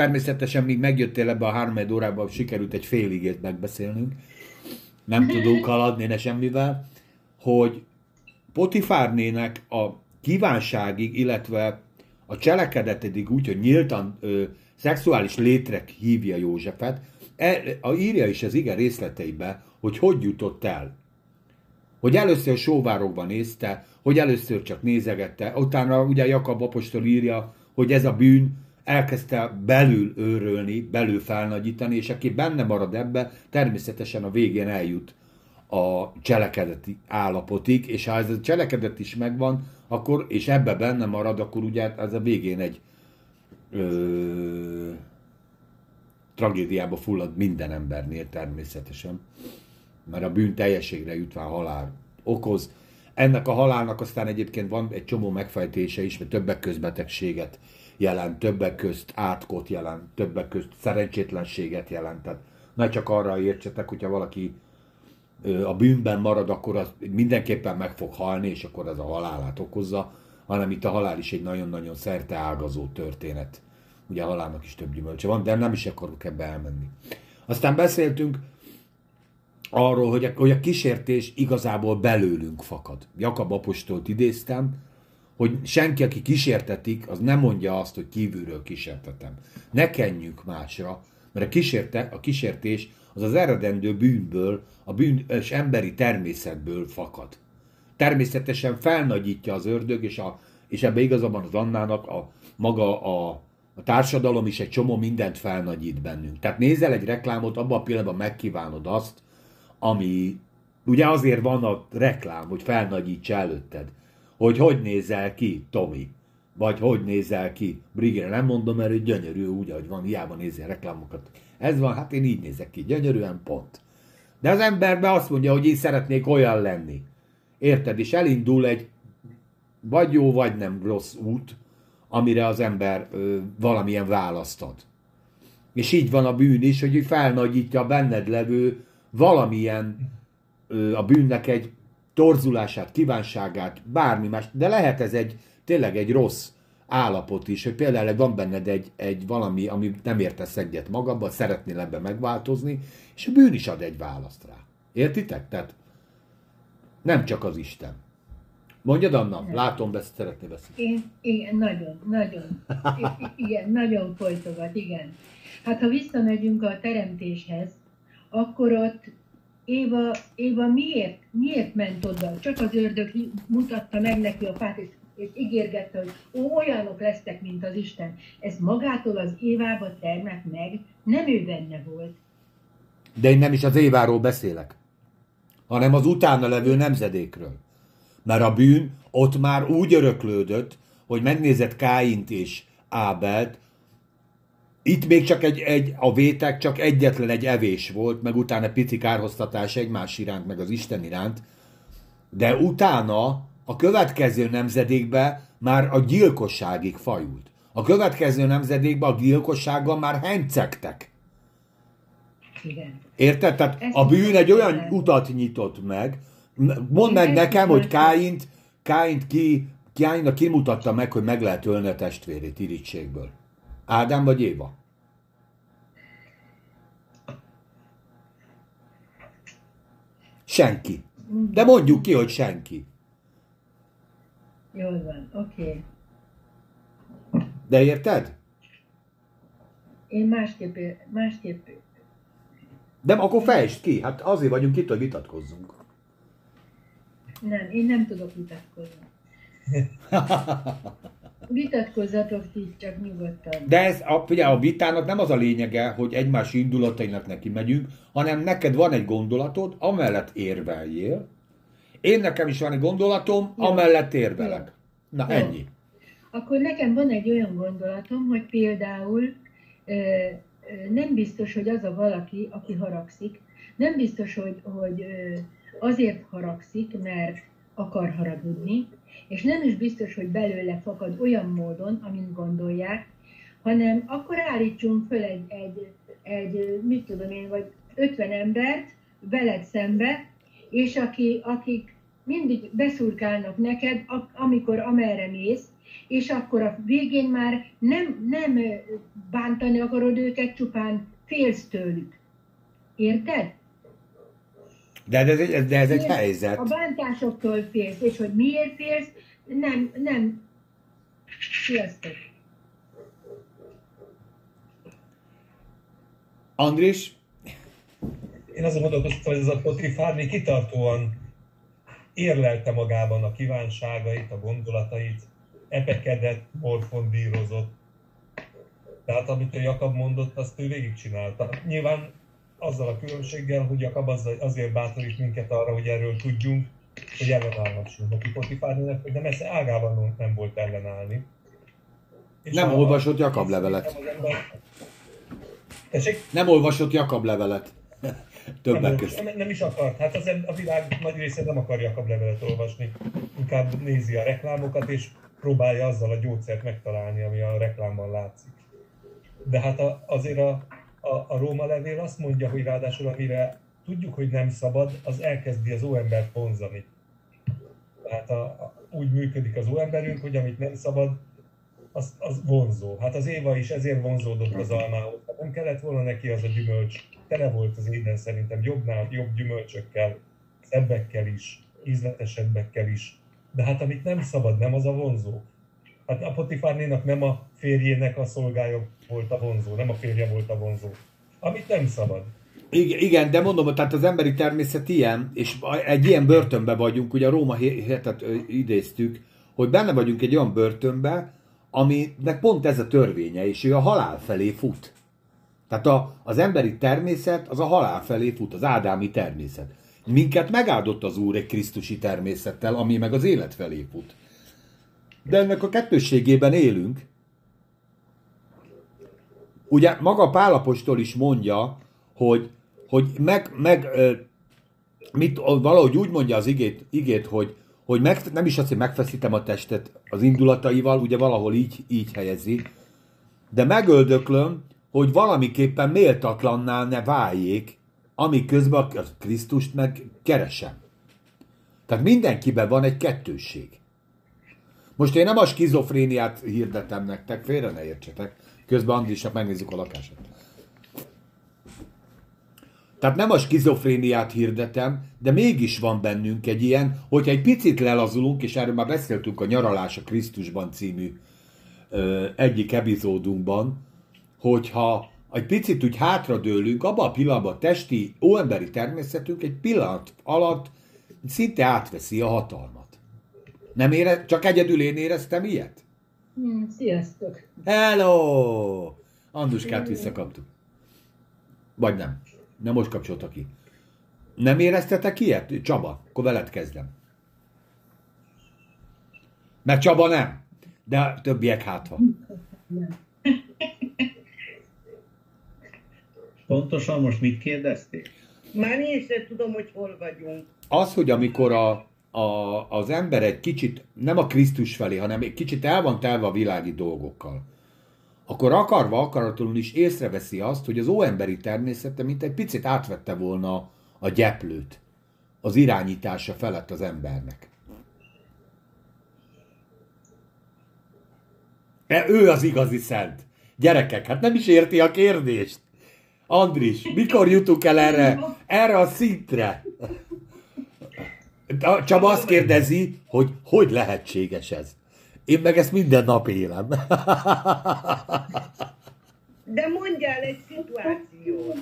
Természetesen még megjöttél ebbe a három órában, sikerült egy fél igét megbeszélnünk. Nem tudunk haladni ne semmivel, hogy Potifárnének a kívánságig, illetve a cselekedetedik úgy, hogy nyíltan ö, szexuális létrek hívja Józsefet, e, a, írja is az ige részleteibe, hogy hogy jutott el. Hogy először sóvárokban nézte, hogy először csak nézegette, utána ugye Jakab apostol írja, hogy ez a bűn elkezdte belül őrölni, belül felnagyítani, és aki benne marad ebbe, természetesen a végén eljut a cselekedeti állapotig, és ha ez a cselekedet is megvan, akkor, és ebbe benne marad, akkor ugye ez a végén egy ö, tragédiába fullad minden embernél természetesen, mert a bűn teljességre jutván halál okoz. Ennek a halálnak aztán egyébként van egy csomó megfejtése is, mert többek közbetegséget jelent, többek közt átkot jelent, többek közt szerencsétlenséget jelent. Tehát ne csak arra értsetek, hogyha valaki a bűnben marad, akkor az mindenképpen meg fog halni, és akkor ez a halálát okozza, hanem itt a halál is egy nagyon-nagyon szerte ágazó történet. Ugye a halálnak is több gyümölcse van, de nem is akarok ebbe elmenni. Aztán beszéltünk arról, hogy a, hogy a kísértés igazából belőlünk fakad. Jakab apostolt idéztem, hogy senki, aki kísértetik, az nem mondja azt, hogy kívülről kísértetem. Ne kenjünk másra, mert a, kísérte, a kísértés az az eredendő bűnből, a bűnös emberi természetből fakad. Természetesen felnagyítja az ördög, és, a, és ebbe igazabban az Annának a maga a, a társadalom is egy csomó mindent felnagyít bennünk. Tehát nézel egy reklámot, abban a pillanatban megkívánod azt, ami ugye azért van a reklám, hogy felnagyítsa előtted, hogy hogy nézel ki, Tomi, vagy hogy nézel ki, Brigére nem mondom, mert ő gyönyörű úgy, ahogy van, hiába nézi a reklámokat. Ez van, hát én így nézek ki, gyönyörűen pont. De az emberbe azt mondja, hogy én szeretnék olyan lenni. Érted? És elindul egy vagy jó, vagy nem rossz út, amire az ember ö, valamilyen választ ad. És így van a bűn is, hogy felnagyítja a benned levő valamilyen ö, a bűnnek egy torzulását, kívánságát, bármi más, de lehet ez egy tényleg egy rossz állapot is, hogy például van benned egy, egy valami, ami nem értesz egyet magadba, szeretnél ebbe megváltozni, és a bűn is ad egy választ rá. Értitek? Tehát nem csak az Isten. Mondjad, Anna, nem. látom, ezt szeretné beszélni. Én, igen, nagyon, nagyon. igen, nagyon folytogat, igen. Hát ha visszamegyünk a teremtéshez, akkor ott Éva, Éva miért, miért ment oda? Csak az ördög mutatta meg neki a fát, és és ígérgette, hogy olyanok lesztek, mint az Isten. Ez magától az Évába termett meg, nem ő benne volt. De én nem is az Éváról beszélek, hanem az utána levő nemzedékről. Mert a bűn ott már úgy öröklődött, hogy megnézett Káint és Ábelt, itt még csak egy, egy, a vétek csak egyetlen egy evés volt, meg utána pici kárhoztatás egymás iránt, meg az Isten iránt, de utána a következő nemzedékbe már a gyilkosságig fajult. A következő nemzedékbe a gyilkossággal már hencegtek. Igen. Érted? Tehát Ezt a bűn egy olyan nem. utat nyitott meg. Mondd meg nekem, hogy Káint, Káint ki, Káinnak kimutatta meg, hogy meg lehet ölni a testvérét irítségből. Ádám vagy Éva? Senki. De mondjuk ki, hogy senki. Jól van, oké. Okay. De érted? Én másképp, másképp... De akkor fejtsd ki, hát azért vagyunk itt, hogy vitatkozzunk. Nem, én nem tudok vitatkozni. (laughs) Vitatkozzatok ti csak nyugodtan. De ez a, ugye a vitának nem az a lényege, hogy egymás indulatainak neki megyünk, hanem neked van egy gondolatod, amellett érveljél, én nekem is van egy gondolatom, Jó. amellett érvelek. Na, Jó. ennyi. Akkor nekem van egy olyan gondolatom, hogy például nem biztos, hogy az a valaki, aki haragszik, nem biztos, hogy, hogy azért haragszik, mert akar haragudni, és nem is biztos, hogy belőle fakad olyan módon, amint gondolják, hanem akkor állítsunk föl egy, egy, egy mit tudom én, vagy 50 embert veled szembe, és aki, akik mindig beszurkálnak neked, amikor amerre mész, és akkor a végén már nem, nem bántani akarod őket, csupán félsz tőlük. Érted? De ez egy, de ez egy Félsz, helyzet. A bántásoktól félsz, és hogy miért félsz, nem, nem. Sziasztok! Andris, Én azon gondolkoztam, hogy ez a Potifárni kitartóan érlelte magában a kívánságait, a gondolatait, epekedett, morfondírozott. Tehát amit a Jakab mondott, azt ő végigcsinálta. Nyilván azzal a különbséggel, hogy Jakab az- azért bátorít minket arra, hogy erről tudjunk, hogy ellenállhassunk neki Potifárnének, hogy nem ez ágában nem volt ellenállni. És Nem olvasott Jakab levelet. Tessék? nem olvasott Jakab levelet. Többek nem, között. nem, nem is akart. Hát az, a világ nagy része nem akar Jakab levelet olvasni. Inkább nézi a reklámokat, és próbálja azzal a gyógyszert megtalálni, ami a reklámban látszik. De hát a, azért a, a, a Róma levél azt mondja, hogy ráadásul amire tudjuk, hogy nem szabad, az elkezdi az óembert vonzani. Tehát a, a, úgy működik az óemberünk, hogy amit nem szabad, az, az vonzó. Hát az Éva is ezért vonzódott az almához. Hát nem kellett volna neki az a gyümölcs. Tele volt az éden szerintem jobbnál jobb gyümölcsökkel, szebbekkel is, ízletesebbekkel is. De hát amit nem szabad, nem az a vonzó. Hát a Potifárnénak nem a férjének a szolgája volt a vonzó, nem a férje volt a vonzó. Amit nem szabad. Igen, de mondom, tehát az emberi természet ilyen, és egy ilyen börtönbe vagyunk, ugye a Róma hetet idéztük, hogy benne vagyunk egy olyan börtönbe, aminek pont ez a törvénye, és ő a halál felé fut. Tehát a, az emberi természet az a halál felé fut, az ádámi természet. Minket megáldott az Úr egy Krisztusi természettel, ami meg az élet felé fut. De ennek a kettősségében élünk. Ugye maga Pálapostól is mondja, hogy, hogy meg, meg mit, valahogy úgy mondja az igét, igét hogy, hogy meg, nem is azt, hogy megfeszítem a testet az indulataival, ugye valahol így, így helyezi, de megöldöklöm, hogy valamiképpen méltatlanná ne váljék, ami közben a Krisztust meg keresem. Tehát mindenkiben van egy kettősség. Most én nem a skizofréniát hirdetem nektek, félre ne értsetek. Közben Andrisnak megnézzük a lakását. Tehát nem a skizofréniát hirdetem, de mégis van bennünk egy ilyen, hogyha egy picit lelazulunk, és erről már beszéltünk a Nyaralás a Krisztusban című ö, egyik epizódunkban, hogyha egy picit úgy hátradőlünk, abban a pillanatban a testi, óemberi természetünk egy pillanat alatt szinte átveszi a hatalmat. Nem ére, csak egyedül én éreztem ilyet? Hmm, sziasztok! Hello! Anduskát visszakaptuk. Vagy nem. Nem most kapcsolta ki. Nem éreztetek ilyet? Csaba, akkor veled kezdem. Mert Csaba nem. De a többiek hátha. Pontosan most mit kérdeztél? Már én sem tudom, hogy hol vagyunk. Az, hogy amikor a, a, az ember egy kicsit, nem a Krisztus felé, hanem egy kicsit el van telve a világi dolgokkal, akkor akarva, akaratlanul is észreveszi azt, hogy az óemberi természete mint egy picit átvette volna a gyeplőt az irányítása felett az embernek. E, ő az igazi szent. Gyerekek, hát nem is érti a kérdést. Andris, mikor jutunk el erre, erre a szintre? Csaba azt kérdezi, hogy hogy lehetséges ez. Én meg ezt minden nap élem. (laughs) De mondjál egy szituációt.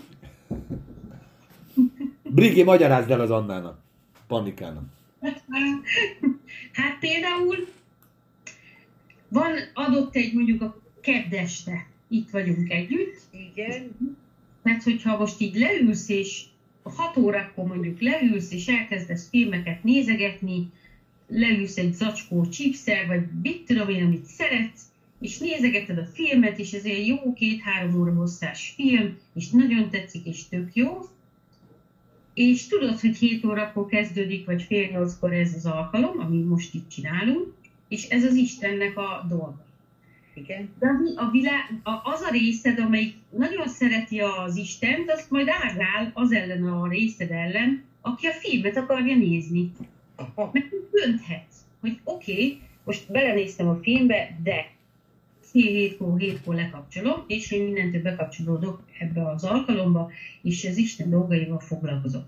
Brigi, magyarázd el az Annának. Panikának. Hát például van adott egy mondjuk a keddeste, itt vagyunk együtt, Igen, mert hogyha most így leülsz és hat órakor mondjuk leülsz és elkezdesz filmeket nézegetni, leülsz egy zacskó chipszel, vagy mit tudom én, amit szeretsz, és nézegeted a filmet, és ez egy jó két-három óra hosszás film, és nagyon tetszik, és tök jó, és tudod, hogy 7 órakor kezdődik, vagy fél nyolckor ez az alkalom, ami most itt csinálunk, és ez az Istennek a dolga. Igen. Vi- a világ, a, az a részed, amelyik nagyon szereti az Istent, azt majd ágál az ellen a részed ellen, aki a filmet akarja nézni. Aha. Mert dönthetsz, hogy oké, okay, most belenéztem a filmbe, de fél hétkor, hétkor lekapcsolom, és én mindentől bekapcsolódok ebbe az alkalomba, és az Isten dolgaival foglalkozok.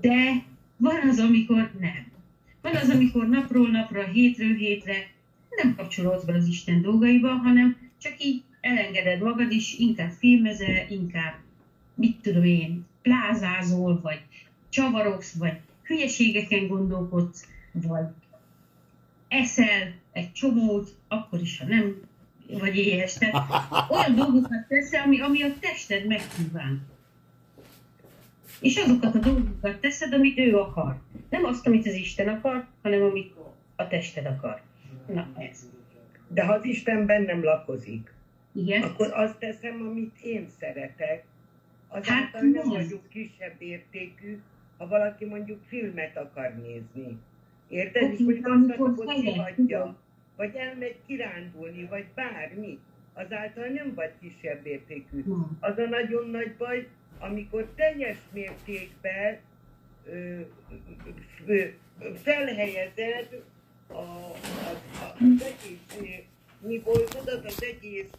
De van az, amikor nem. Van az, amikor napról napra, hétről hétre nem kapcsolódsz be az Isten dolgaiba, hanem csak így elengeded magad, és inkább filmezel, inkább, mit tudom én, plázázol, vagy csavarogsz, vagy hülyeségeken gondolkodsz, vagy eszel egy csomót, akkor is, ha nem vagy éhes. Tehát olyan dolgokat teszel, ami, ami a tested megkíván. És azokat a dolgokat teszed, amit ő akar. Nem azt, amit az Isten akar, hanem amit a tested akar. Na, ez. De ha az Isten bennem lakozik, Igen? akkor azt teszem, amit én szeretek. Azáltal Hát, nem vagyok kisebb értékű, ha valaki mondjuk filmet akar nézni. Érted? És Oké, mondjuk de azt a fejlett, tudom. hagyja, vagy elmegy kirándulni, vagy bármi. Azáltal nem vagy kisebb értékű. Nem. Az a nagyon nagy baj, amikor teljes mértékben ö, ö, ö, felhelyezed a, a, a, az egész ö, mi voltodat, az egész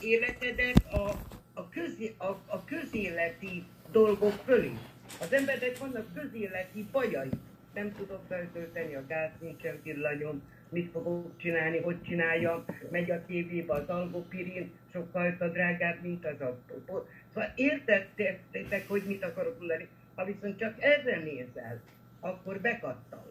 életedet a, a, közé, a, a közéleti dolgok fölé. Az embernek vannak közéleti bajai. Nem tudok feltölteni a gáz, nincsen villanyom, mit fogok csinálni, hogy csináljam, megy a tévébe az algopirin, sokkal drágább, mint az a... Szóval értettétek, hogy mit akarok mondani. Ha viszont csak erre nézel, akkor bekattansz.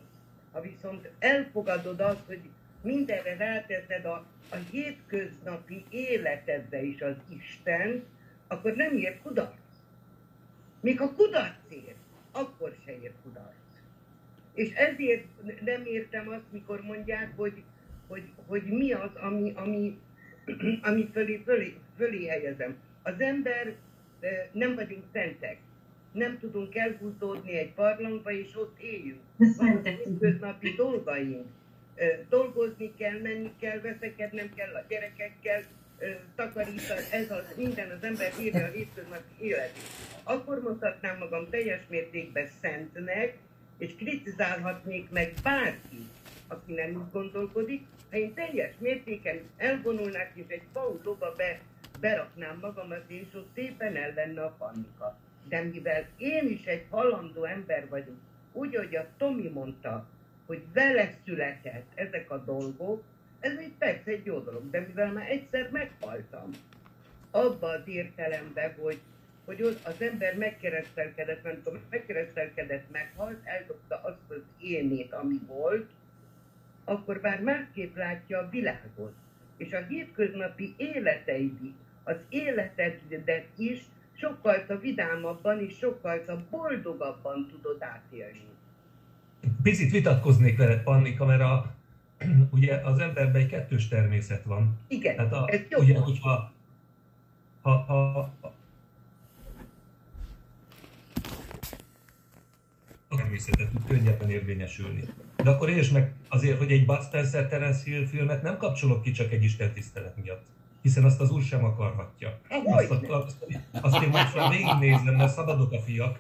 Ha viszont elfogadod azt, hogy mindenre ráteszed a, a hétköznapi életedre is az Isten, akkor nem ér kudarc. Még ha kudarc ér, akkor se ér kudarc. És ezért nem értem azt, mikor mondják, hogy, hogy, hogy mi az, ami, ami, (clears throat) ami fölé, fölé, fölé helyezem. Az ember, eh, nem vagyunk szentek. Nem tudunk elhúzódni egy barlangba, és ott éljünk. Vannak hétköznapi dolgaink. Dolgozni kell, menni kell, veszekednem kell a gyerekekkel, takarítani, ez az minden az ember írja a hétköznapi életét. Akkor mondhatnám magam teljes mértékben szentnek, és kritizálhatnék meg bárki, aki nem úgy gondolkodik, ha én teljes mértéken elvonulnák, és egy pauzóba be, beraknám magamat, és ott szépen el lenne a panika. De mivel én is egy halandó ember vagyok, úgy, hogy a Tomi mondta, hogy vele született ezek a dolgok, ez egy persze egy jó dolog, de mivel már egyszer meghaltam, abba az értelemben, hogy, hogy az ember megkeresztelkedett, nem tudom, megkeresztelkedett, meghalt, eldobta azt az énét, ami volt, akkor már másképp látja a világot. És a hétköznapi életeid, az életedet is sokkal vidámabban és sokkal boldogabban tudod átélni. Picit vitatkoznék veled, Pannika, mert a, (clears throat) ugye az emberben egy kettős természet van. Igen, Tehát a, ez jó. ugye, hogyha ha, ha, ha, a természetet tud könnyebben érvényesülni. De akkor értsd meg azért, hogy egy Bud Spencer Terence Hill filmet nem kapcsolok ki csak egy Isten tisztelet miatt. Hiszen azt az úr sem akarhatja. Azt, azt, azt, én most már végignézem, mert szabadok a fiak.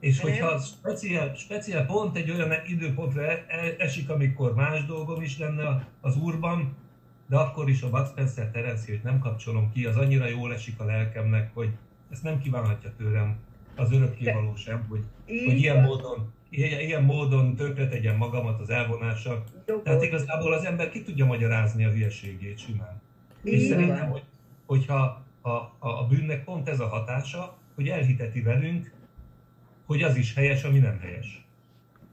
És hogyha speciál, speciál pont egy olyan időpontra e- e- esik, amikor más dolgom is lenne az úrban, de akkor is a Bud Spencer Terence Hill-t nem kapcsolom ki, az annyira jól esik a lelkemnek, hogy ezt nem kívánhatja tőlem az örökkévaló sem, hogy, hogy ilyen módon, ilyen, ilyen módon tönkre tegyem magamat az elvonással. Tehát igazából az ember ki tudja magyarázni a hülyeségét simán. És szerintem, hogy, hogyha a, a, a bűnnek pont ez a hatása, hogy elhiteti velünk, hogy az is helyes, ami nem helyes.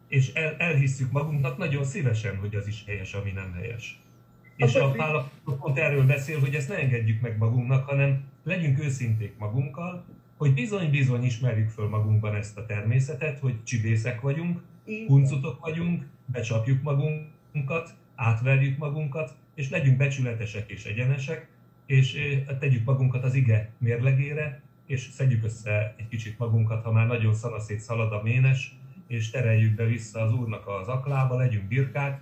És el, elhisszük magunknak nagyon szívesen, hogy az is helyes, ami nem helyes. És a Pál pont erről beszél, hogy ezt ne engedjük meg magunknak, hanem legyünk őszinték magunkkal, hogy bizony-bizony ismerjük föl magunkban ezt a természetet, hogy csibészek vagyunk, huncutok vagyunk, becsapjuk magunkat, átverjük magunkat, és legyünk becsületesek és egyenesek, és tegyük magunkat az ige mérlegére, és szedjük össze egy kicsit magunkat, ha már nagyon szanaszét szalad a ménes, és tereljük be vissza az úrnak az aklába, legyünk birkák,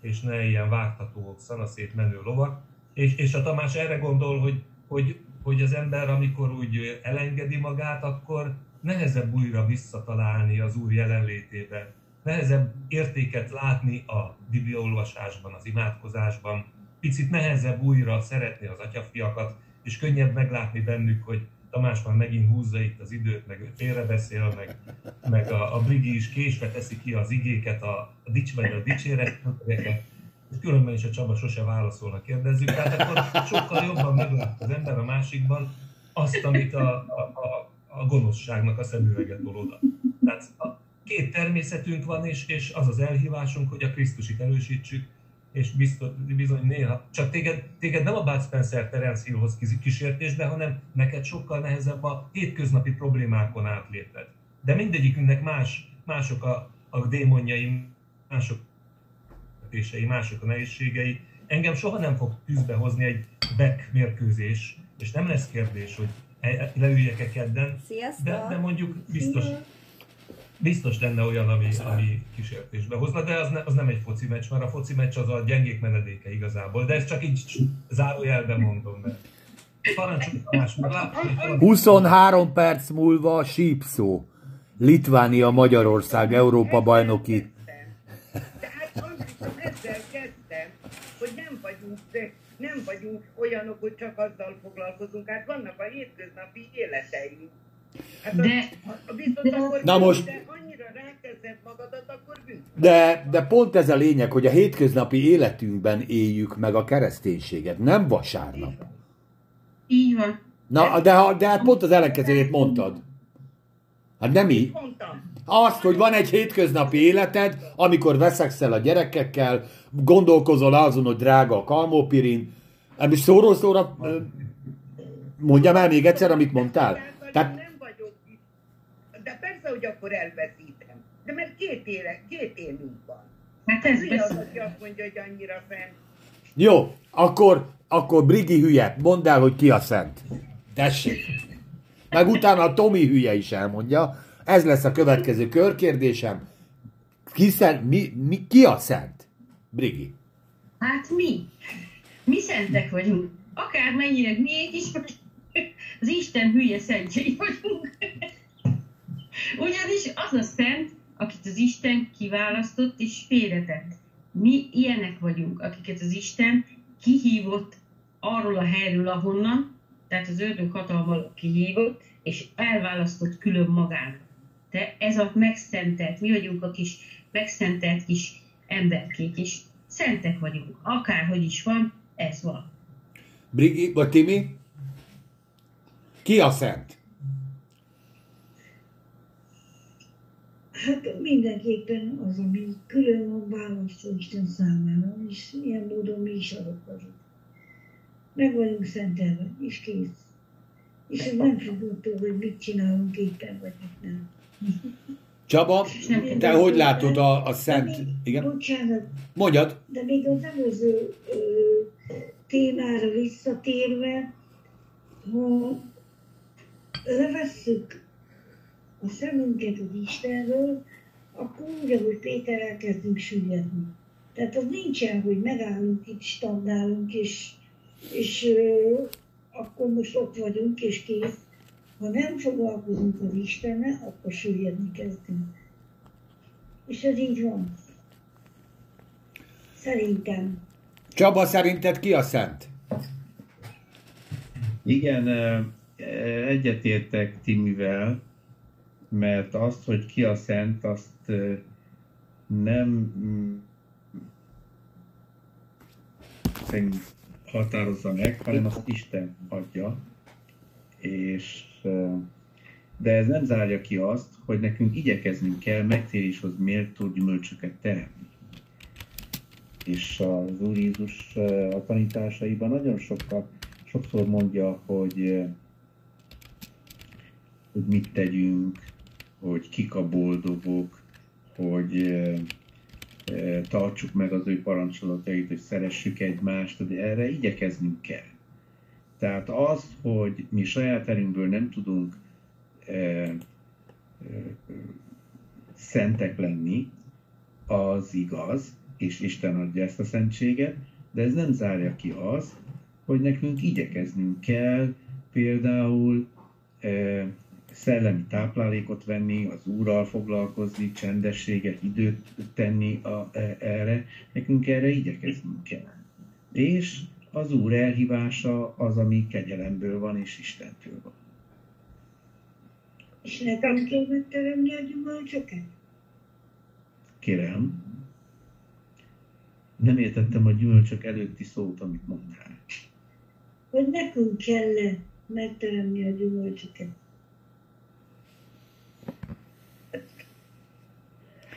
és ne ilyen vágtató, szanaszét menő lovak. És, és a Tamás erre gondol, hogy, hogy, hogy az ember, amikor úgy elengedi magát, akkor nehezebb újra visszatalálni az Úr jelenlétébe, nehezebb értéket látni a bibliaolvasásban, az imádkozásban, picit nehezebb újra szeretni az atyafiakat, és könnyebb meglátni bennük, hogy Tamás már megint húzza itt az időt, meg ő félrebeszél, meg, meg a, a Brigi is késve teszi ki az igéket, a, a dics vagy a dicséret, különben is a Csaba sose válaszolnak, kérdezzük. Tehát akkor sokkal jobban meglát az ember a másikban azt, amit a, a, a, a gonoszságnak a szemüveget oda. Tehát két természetünk van, és, és az az elhívásunk, hogy a Krisztusit erősítsük, és biztos, bizony néha, csak téged, téged nem a Bud Spencer Terence Hillhoz kísértésbe, hanem neked sokkal nehezebb a hétköznapi problémákon átléped. De mindegyikünknek más, mások a, a démonjai, mások a mások a nehézségei. Engem soha nem fog tűzbe hozni egy back mérkőzés, és nem lesz kérdés, hogy leüljek-e kedden, de, de mondjuk biztos, biztos lenne olyan, ami, ami kísértésbe hozna, de az, ne, az nem egy foci meccs, mert a foci meccs az a gyengék menedéke igazából, de ezt csak így zárójelben mondom, mert 23 perc múlva sípszó. Litvánia Magyarország Európa bajnoki. Tehát ezzel kezdtem, hogy nem vagyunk, nem vagyunk olyanok, hogy csak azzal foglalkozunk, hát vannak a hétköznapi életeink. Hát de, a, de, akkor na most, de annyira rákezded magadat, akkor De, de pont ez a lényeg, hogy a hétköznapi életünkben éljük meg a kereszténységet, nem vasárnap. Így van. Na, de, de hát pont az ellenkezőjét mondtad. Hát nem így. Azt, hogy van egy hétköznapi életed, amikor veszekszel a gyerekekkel, gondolkozol azon, hogy drága a kalmópirin, hát most szóról szóra mondjam el még egyszer, amit mondtál. Tehát persze, hogy akkor elveszítem. De mert két, éle, két élünk van. Hát ez hülye az, aki azt mondja, hogy annyira fent. Jó, akkor, akkor Brigi hülye, mondd el, hogy ki a szent. Tessék. Meg utána a Tomi hülye is elmondja. Ez lesz a következő körkérdésem. Ki, szent, mi, mi, ki a szent? Brigi. Hát mi. Mi szentek vagyunk. Akármennyire miénk is, az Isten hülye szentjei vagyunk. Ugyanis az a szent, akit az Isten kiválasztott és félretett. Mi ilyenek vagyunk, akiket az Isten kihívott arról a helyről, ahonnan, tehát az ördög hatalmal kihívott, és elválasztott külön magán. De ez a megszentelt, mi vagyunk a kis megszentelt kis emberkék, és szentek vagyunk. Akárhogy is van, ez van. Brigi, vagy Timi? Ki a szent? Hát mindenképpen az, ami külön van választó Isten számára, és ilyen módon mi is azok vagyunk. Meg vagyunk szentelve, és kész. És ez nem függ attól, hogy mit csinálunk éppen, vagy mit nem. Csaba, te hogy látod a, a szent... Még, Igen? Bocsánat. Mondjad. De még az előző ö, témára visszatérve, ha levesszük a szemünket az Istenről, akkor úgy, ahogy Péter elkezdünk süllyedni. Tehát az nincsen, hogy megállunk itt, standálunk, és, és ö, akkor most ott vagyunk, és kész. Ha nem foglalkozunk az Istennel, akkor süllyedni kezdünk. És ez így van. Szerintem. Csaba, szerinted ki a szent? Igen, egyetértek Timivel, mert azt, hogy ki a szent, azt nem határozza meg, hanem azt Isten adja. És, de ez nem zárja ki azt, hogy nekünk igyekeznünk kell megtéréshoz méltó gyümölcsöket teremni. És az Úr Jézus a tanításaiban nagyon sokkal, sokszor mondja, hogy, hogy mit tegyünk, hogy kik a boldogok, hogy tartsuk meg az ő parancsolatait, hogy szeressük egymást, de erre igyekeznünk kell. Tehát az, hogy mi saját erőnkből nem tudunk szentek lenni, az igaz, és Isten adja ezt a szentséget, de ez nem zárja ki azt, hogy nekünk igyekeznünk kell például szellemi táplálékot venni, az Úrral foglalkozni, csendességet, időt tenni a, e, erre, nekünk erre igyekeznünk kell. És az Úr elhívása az, ami kegyelemből van és Istentől van. És nekem kell megteremni a gyümölcsöket? Kérem, nem értettem a gyümölcsök előtti szót, amit mondtál. Hogy nekünk kell megteremni a gyümölcsöket.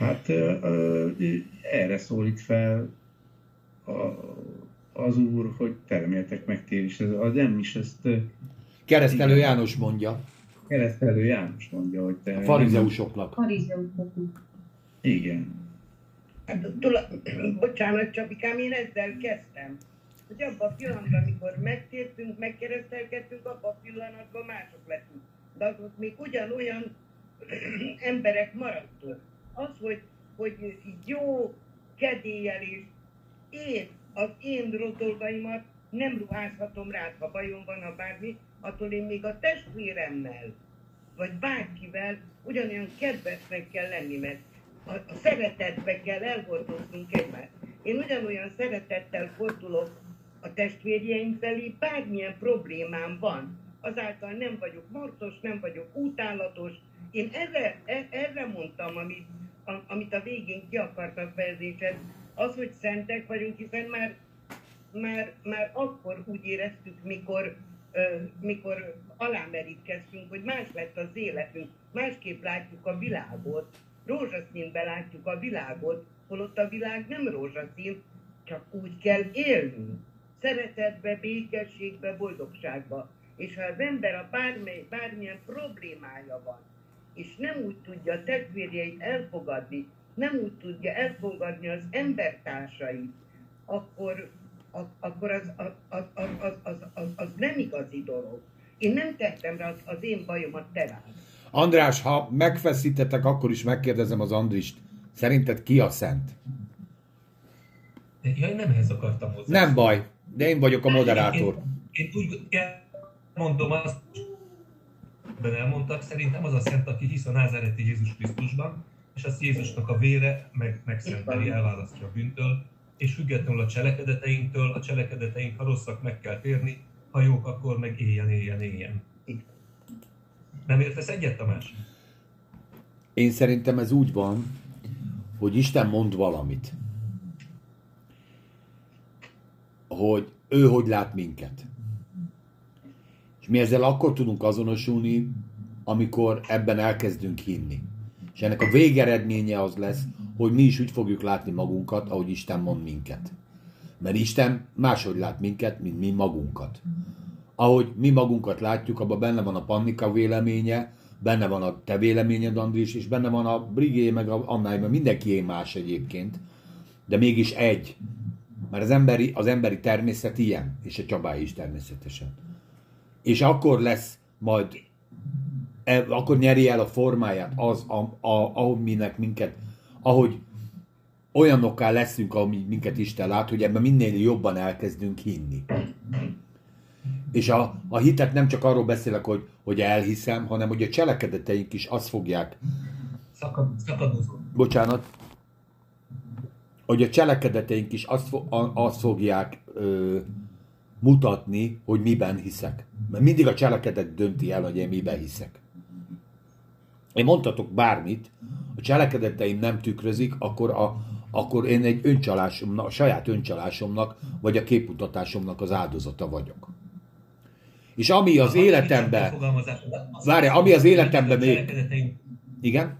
Hát erre szólít fel a, az úr, hogy termeljetek meg ti is. Ez, az nem is ezt Keresztelő Igen. János mondja keresztelő János mondja, hogy te... a farizeusoknak. Farizeusoknak. Igen. Hát, tula, bocsánat, Csapikám, én ezzel kezdtem. Hogy abban a pillanatban, amikor megtértünk, megkeresztelkedtünk, abban a pillanatban mások lettünk. De az ott még ugyanolyan (clears throat) emberek maradtunk. Az, hogy, hogy jó kedéllyel és én az én dolgaimat nem ruházhatom rád, ha bajom van, ha bármi, attól én még a testvéremmel, vagy bárkivel ugyanolyan kedvesnek kell lenni, mert a, a szeretetbe kell elhordoznunk egymást. Én ugyanolyan szeretettel fordulok a testvérjeim felé, bármilyen problémám van. Azáltal nem vagyok morcos, nem vagyok utálatos. Én erre, e- erre mondtam, amit, a, amit a végén ki akartak verzésed, az, hogy szentek vagyunk, hiszen már, már, már akkor úgy éreztük, mikor, ö, mikor alámerítkeztünk, hogy más lett az életünk, másképp látjuk a világot, rózsaszínben látjuk a világot, holott a világ nem rózsaszín, csak úgy kell élnünk. Szeretetbe, békességbe, boldogságba. És ha az ember a bármely, bármilyen problémája van, és nem úgy tudja a testvérjeit elfogadni, nem úgy tudja elfogadni az embertársait, akkor, ak- akkor az, az, az, az, az, az, az, nem igazi dolog. Én nem tettem rá az, az én bajomat te rád. András, ha megfeszítetek, akkor is megkérdezem az Andrist. Szerinted ki a szent? Ja, én nem ehhez akartam hozzá. Nem baj, de én vagyok a moderátor. Én, én úgy mondom azt, ben elmondtak, szerintem az a szent, aki hisz a názáreti Jézus Krisztusban, és azt Jézusnak a vére meg, megszenteli, elválasztja a bűntől, és függetlenül a cselekedeteinktől, a cselekedeteink, ha rosszak, meg kell térni, ha jók, akkor meg éljen, éljen, éljen. Nem értesz egyet, Tamás? Én szerintem ez úgy van, hogy Isten mond valamit. Hogy ő hogy lát minket. És mi ezzel akkor tudunk azonosulni, amikor ebben elkezdünk hinni. És ennek a végeredménye az lesz, hogy mi is úgy fogjuk látni magunkat, ahogy Isten mond minket. Mert Isten máshogy lát minket, mint mi magunkat. Ahogy mi magunkat látjuk, abban benne van a Pannika véleménye, benne van a te véleményed, Andris, és benne van a Brigé, meg a Annáj, mert mindenkié más egyébként, de mégis egy. Mert az emberi, az emberi természet ilyen, és a Csabály is természetesen. És akkor lesz majd, e, akkor nyeri el a formáját az, a, a, ahogy minek minket, ahogy olyanokká leszünk, ami minket Isten lát, hogy ebben minél jobban elkezdünk hinni. És a, a hitet nem csak arról beszélek, hogy, hogy elhiszem, hanem hogy a cselekedeteink is azt fogják, Szakad, szakadozó. bocsánat, hogy a cselekedeteink is azt, azt fogják ö, mutatni, hogy miben hiszek. Mert mindig a cselekedet dönti el, hogy én miben hiszek. Én mondhatok bármit, a cselekedeteim nem tükrözik, akkor, a, akkor én egy öncsalásomnak, a saját öncsalásomnak, vagy a képmutatásomnak az áldozata vagyok. És ami az életemben, Várja, ami az életemben még- igen?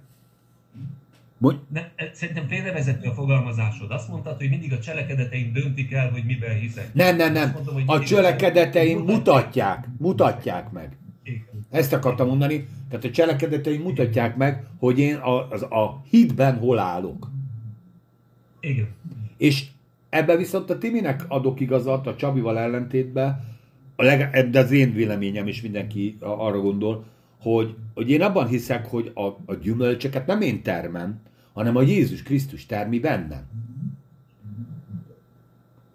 Mondj, Nem, szerintem félrevezető a fogalmazásod. Azt mondtad, hogy mindig a cselekedeteim döntik el, hogy miben hiszek. nem, nem, nem. mondom, hogy A cselekedeteim mutatják. mutatják, meg. Igen. Ezt akartam mondani. Tehát a cselekedeteim mutatják meg, hogy én a, az, a hitben hol állok. Igen. És ebben viszont a Timinek adok igazat, a Csabival ellentétben, a leg, de az én véleményem is mindenki arra gondol, hogy, hogy én abban hiszek, hogy a, a gyümölcsöket nem én termem, hanem a Jézus Krisztus termi bennem.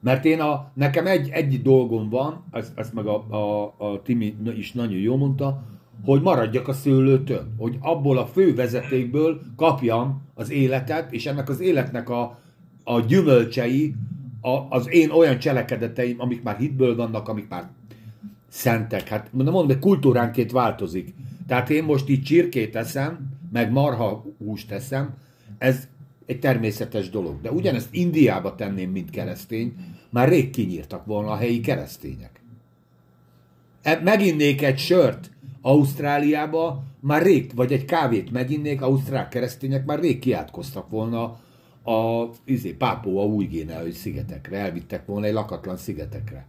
Mert én a, nekem egy, egy dolgom van, ezt, ezt meg a, a, a Timi is nagyon jól mondta, hogy maradjak a szőlőtől, hogy abból a fő vezetékből kapjam az életet, és ennek az életnek a, a gyümölcsei, a, az én olyan cselekedeteim, amik már hitből vannak, amik már szentek. Hát mondom, de kultúránként változik. Tehát én most így csirkét eszem, meg marha húst eszem, ez egy természetes dolog. De ugyanezt Indiába tenném, mint keresztény, már rég kinyírtak volna a helyi keresztények. E, meginnék egy sört Ausztráliába, már rég, vagy egy kávét meginnék, ausztrál keresztények már rég kiátkoztak volna a izé, Pápóa új Géneai szigetekre, elvittek volna egy lakatlan szigetekre.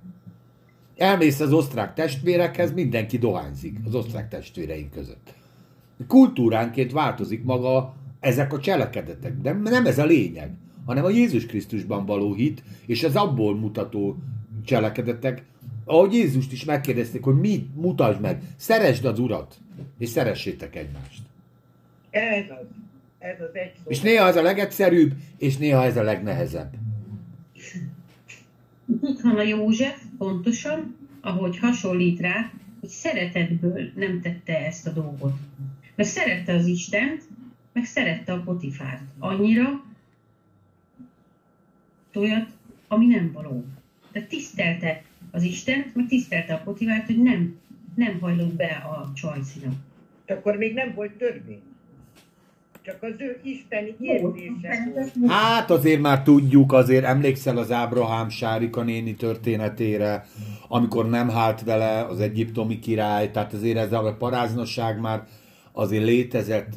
Elmész az osztrák testvérekhez, mindenki dohányzik az osztrák testvéreink között. Kultúránként változik maga ezek a cselekedetek, de nem ez a lényeg, hanem a Jézus Krisztusban való hit, és az abból mutató cselekedetek, ahogy Jézust is megkérdezték, hogy mit mutasd meg, szeresd az Urat, és szeressétek egymást. Ez az. Ez az egy szó. És néha ez a legegyszerűbb, és néha ez a legnehezebb. Itt van a József, pontosan, ahogy hasonlít rá, hogy szeretetből nem tette ezt a dolgot. Mert szerette az Istent, meg szerette a Potifárt. Annyira, olyat, ami nem való. Tehát tisztelte az Istent, meg tisztelte a Potifárt, hogy nem, nem hajlott be a csajcinak. Akkor még nem volt törvény. Csak az ő isteni érzése volt. Hát azért már tudjuk, azért emlékszel az Ábrahám Sárika néni történetére, amikor nem hált vele az egyiptomi király, tehát azért ez a paráznosság már azért létezett,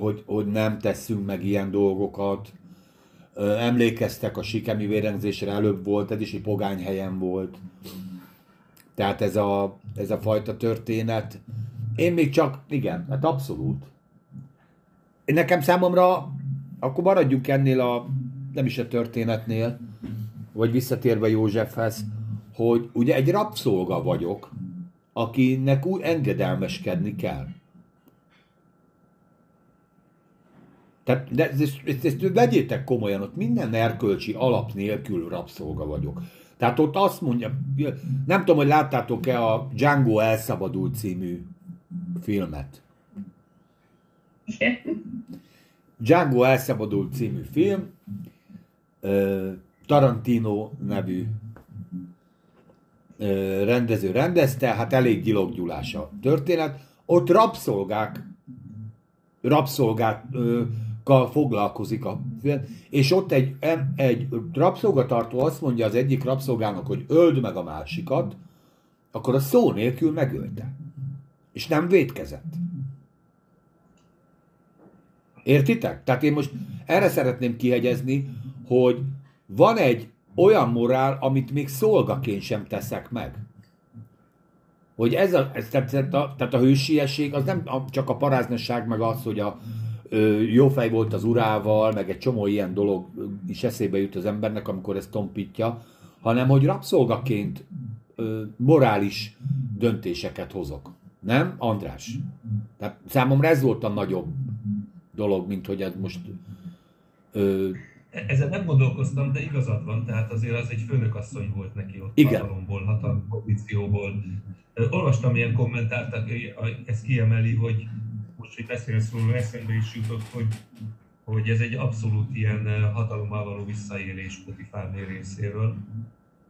hogy, hogy nem tesszünk meg ilyen dolgokat. Emlékeztek a sikemi vérengzésre, előbb volt, ez is egy pogány helyen volt. Tehát ez a, ez a fajta történet. Én még csak, igen, hát abszolút. Nekem számomra, akkor maradjunk ennél a, nem is a történetnél, vagy visszatérve Józsefhez, hogy ugye egy rabszolga vagyok, akinek úgy engedelmeskedni kell. Tehát de ezt, ezt, ezt vegyétek komolyan, ott minden erkölcsi alap nélkül rabszolga vagyok. Tehát ott azt mondja, nem tudom, hogy láttátok-e a Django elszabadult című filmet. Django elszabadult című film, Tarantino nevű rendező rendezte, hát elég gyiloggyulás a történet. Ott rabszolgák, rabszolgákkal foglalkozik a és ott egy, egy rabszolgatartó azt mondja az egyik rabszolgának, hogy öld meg a másikat, akkor a szó nélkül megölte. És nem védkezett. Értitek? Tehát én most erre szeretném kihegyezni, hogy van egy olyan morál, amit még szolgaként sem teszek meg. Hogy ez a, ez, tehát, a, tehát a hősiesség az nem csak a paráznosság, meg az, hogy a jó fej volt az urával, meg egy csomó ilyen dolog is eszébe jut az embernek, amikor ezt tompítja, hanem hogy rabszolgaként ö, morális döntéseket hozok. Nem, András? Tehát számomra ez volt a nagyobb dolog, mint hogy ez most ö, Ezen nem gondolkoztam, de igazad van, tehát azért az egy főnökasszony volt neki ott Igen. hatalomból, hatalmi pozícióból. Olvastam ilyen kommentárt, ez kiemeli, hogy most, hogy beszélsz róla, eszembe is jutott, hogy, hogy ez egy abszolút ilyen ö, hatalommal való visszaélés Potifárné részéről,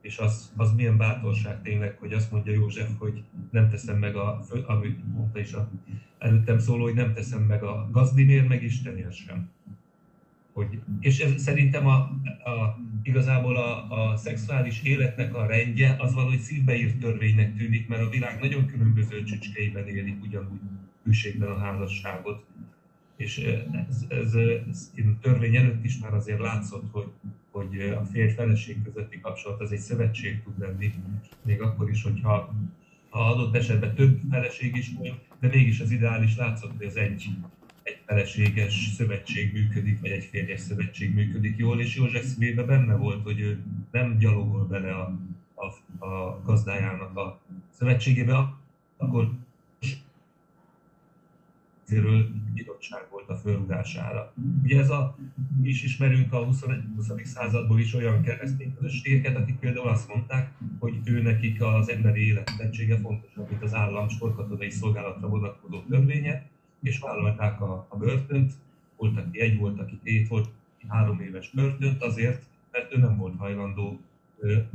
és az, az milyen bátorság tényleg, hogy azt mondja József, hogy nem teszem meg a, amit mondta is a előttem szóló, hogy nem teszem meg a gazdinér, meg Istenért sem. Hogy, és ez szerintem a, a, igazából a, a szexuális életnek a rendje az valahogy szívbeírt törvénynek tűnik, mert a világ nagyon különböző csücskeiben élik ugyanúgy hűségben a házasságot. És ez, ez, ez én törvény előtt is már azért látszott, hogy, hogy a férj-feleség közötti kapcsolat az egy szövetség tud lenni, még akkor is, hogyha ha adott esetben több feleség is van, de mégis az ideális látszott, hogy az egy egy feleséges szövetség működik, vagy egy férjes szövetség működik jól, és József szívében benne volt, hogy ő nem gyalogol bele a, a, a gazdájának a szövetségébe, akkor ezért nyilottság volt. a fölrugására. Ugye ez a, mi is ismerünk a 21. 20. századból is olyan keresztény közösségeket, akik például azt mondták, hogy ő nekik az emberi élettettsége fontosabb, mint az állam sportkatonai szolgálatra vonatkozó törvénye, és vállalták a, a börtönt, volt, aki egy, volt, aki két, volt három éves börtönt azért, mert ő nem volt hajlandó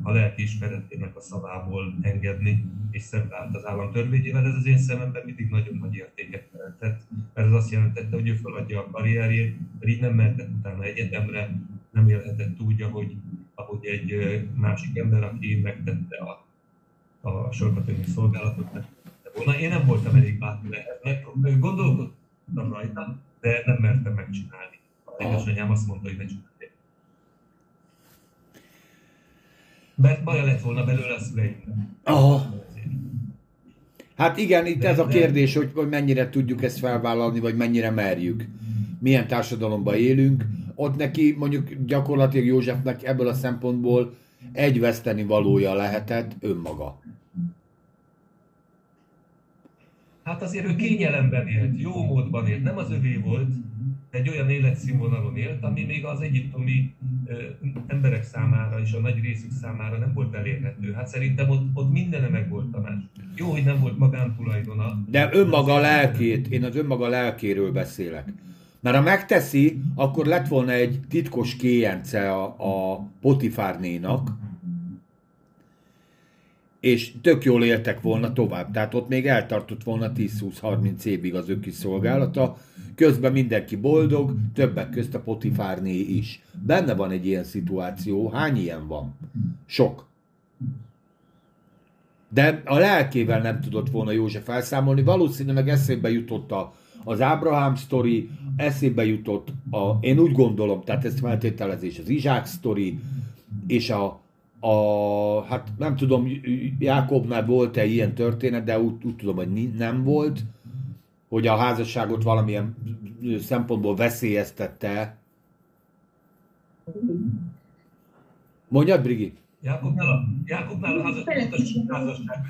a lelki ismeretének a szavából engedni, és szembállt az állam törvényével. Ez az én szememben mindig nagyon nagy értéket jelentett, mert ez azt jelentette, hogy ő feladja a karrierjét, mert így nem mehetett utána egyetemre, nem élhetett úgy, ahogy, ahogy egy másik ember, aki megtette a, a sorkatonyi szolgálatot, megtette volna. Én nem voltam elég bátri ehhez, gondolkodtam rajta, de nem mertem megcsinálni. A édesanyám azt mondta, hogy ne csinálj. Mert baja lett volna belőle a szüleimnek. Aha. Hát igen, itt ez a kérdés, hogy, hogy mennyire tudjuk ezt felvállalni, vagy mennyire merjük. Milyen társadalomban élünk. Ott neki mondjuk gyakorlatilag Józsefnek ebből a szempontból egy veszteni valója lehetett önmaga. Hát azért ő kényelemben élt, jó módban élt, nem az övé volt, egy olyan életszínvonalon élt, ami még az egyiptomi emberek számára és a nagy részük számára nem volt elérhető. Hát szerintem ott, ott mindene meg volt Tamás. Jó, hogy nem volt magántulajdona. De önmaga a lelkét, én az önmaga lelkéről beszélek. Mert ha megteszi, akkor lett volna egy titkos kéjence a, a Potifárnénak, és tök jól éltek volna tovább. Tehát ott még eltartott volna 10-20-30 évig az ő kis szolgálata, közben mindenki boldog, többek közt a Potifárné is. Benne van egy ilyen szituáció, hány ilyen van? Sok. De a lelkével nem tudott volna József elszámolni, valószínűleg eszébe jutott a, az Ábrahám sztori, eszébe jutott a, én úgy gondolom, tehát ez feltételezés, az Izsák sztori, és a, a, hát nem tudom, Jákobnál volt-e ilyen történet, de úgy, úgy tudom, hogy nem volt, hogy a házasságot valamilyen szempontból veszélyeztette. Mondjad, Brigi? Jákobnál a, Jákobnál a házasság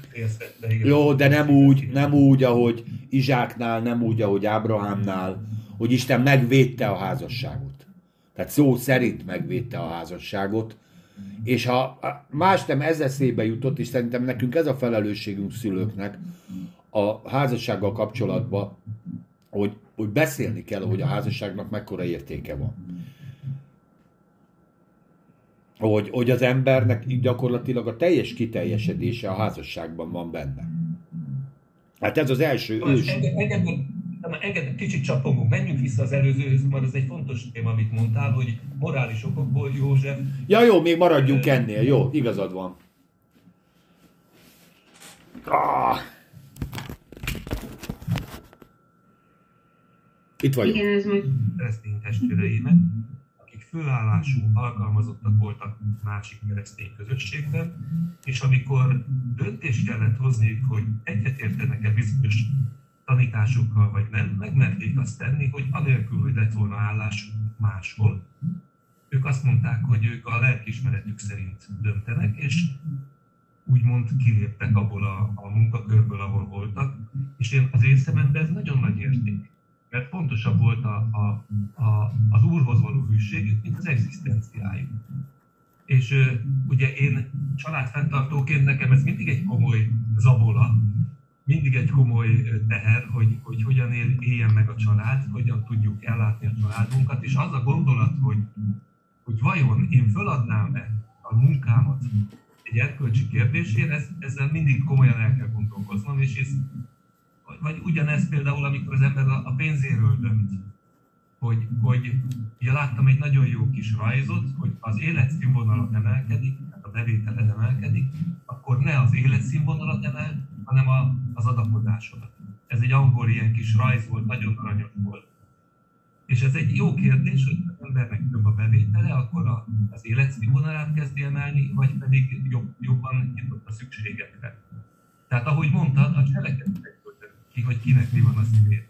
veszélyeztette, igen. Jó, de nem úgy, nem úgy, ahogy Izsáknál, nem úgy, ahogy Ábrahámnál, hogy Isten megvédte a házasságot. Tehát szó szerint megvédte a házasságot, és ha más nem ez eszébe jutott, és szerintem nekünk ez a felelősségünk szülőknek a házassággal kapcsolatban, hogy, hogy beszélni kell, hogy a házasságnak mekkora értéke van. Hogy, hogy az embernek gyakorlatilag a teljes kiteljesedése a házasságban van benne. Hát ez az első ős. Engedd, engedd, kicsit csapongunk, menjünk vissza az előzőhöz, mert ez egy fontos téma, amit mondtál, hogy morális okokból József... Ja jó, még maradjunk ennél, jó, igazad van. Ah. Itt vagyok. Igen, ez majd... keresztény testvéreimet, akik főállású alkalmazottak voltak másik keresztény közösségben, és amikor döntést kellett hozni, hogy egyetértenek-e bizonyos tanításokkal, vagy nem, megmerték azt tenni, hogy anélkül, hogy lett volna állás máshol, ők azt mondták, hogy ők a lelkismeretük szerint döntenek, és úgymond kiléptek abból a, a munkakörből, ahol voltak, és én, az én szememben ez nagyon nagy érték mert fontosabb volt a, a, a, az Úrhoz való hűségük, mint az egzisztenciájuk. És ugye én családfenntartóként nekem ez mindig egy komoly zabola, mindig egy komoly teher, hogy, hogy hogyan él, éljen meg a család, hogyan tudjuk ellátni a családunkat, és az a gondolat, hogy, hogy vajon én föladnám-e a munkámat egy erkölcsi kérdésére, ez, ezzel mindig komolyan el kell gondolkoznom, és ez vagy ugyanez például, amikor az ember a pénzéről dönt. Hogy, hogy ugye láttam egy nagyon jó kis rajzot, hogy az életszínvonalat emelkedik, tehát a bevételed emelkedik, akkor ne az életszínvonalat emel, hanem a, az adakodásodat. Ez egy angol ilyen kis rajz volt, nagyon aranyos volt. És ez egy jó kérdés, hogy az embernek több a bevétele, akkor az életszínvonalát kezdi emelni, vagy pedig jobb, jobban nyitott a szükségekre. Tehát ahogy mondtad, a cselekedetek ki, hogy kinek mi van a szívén.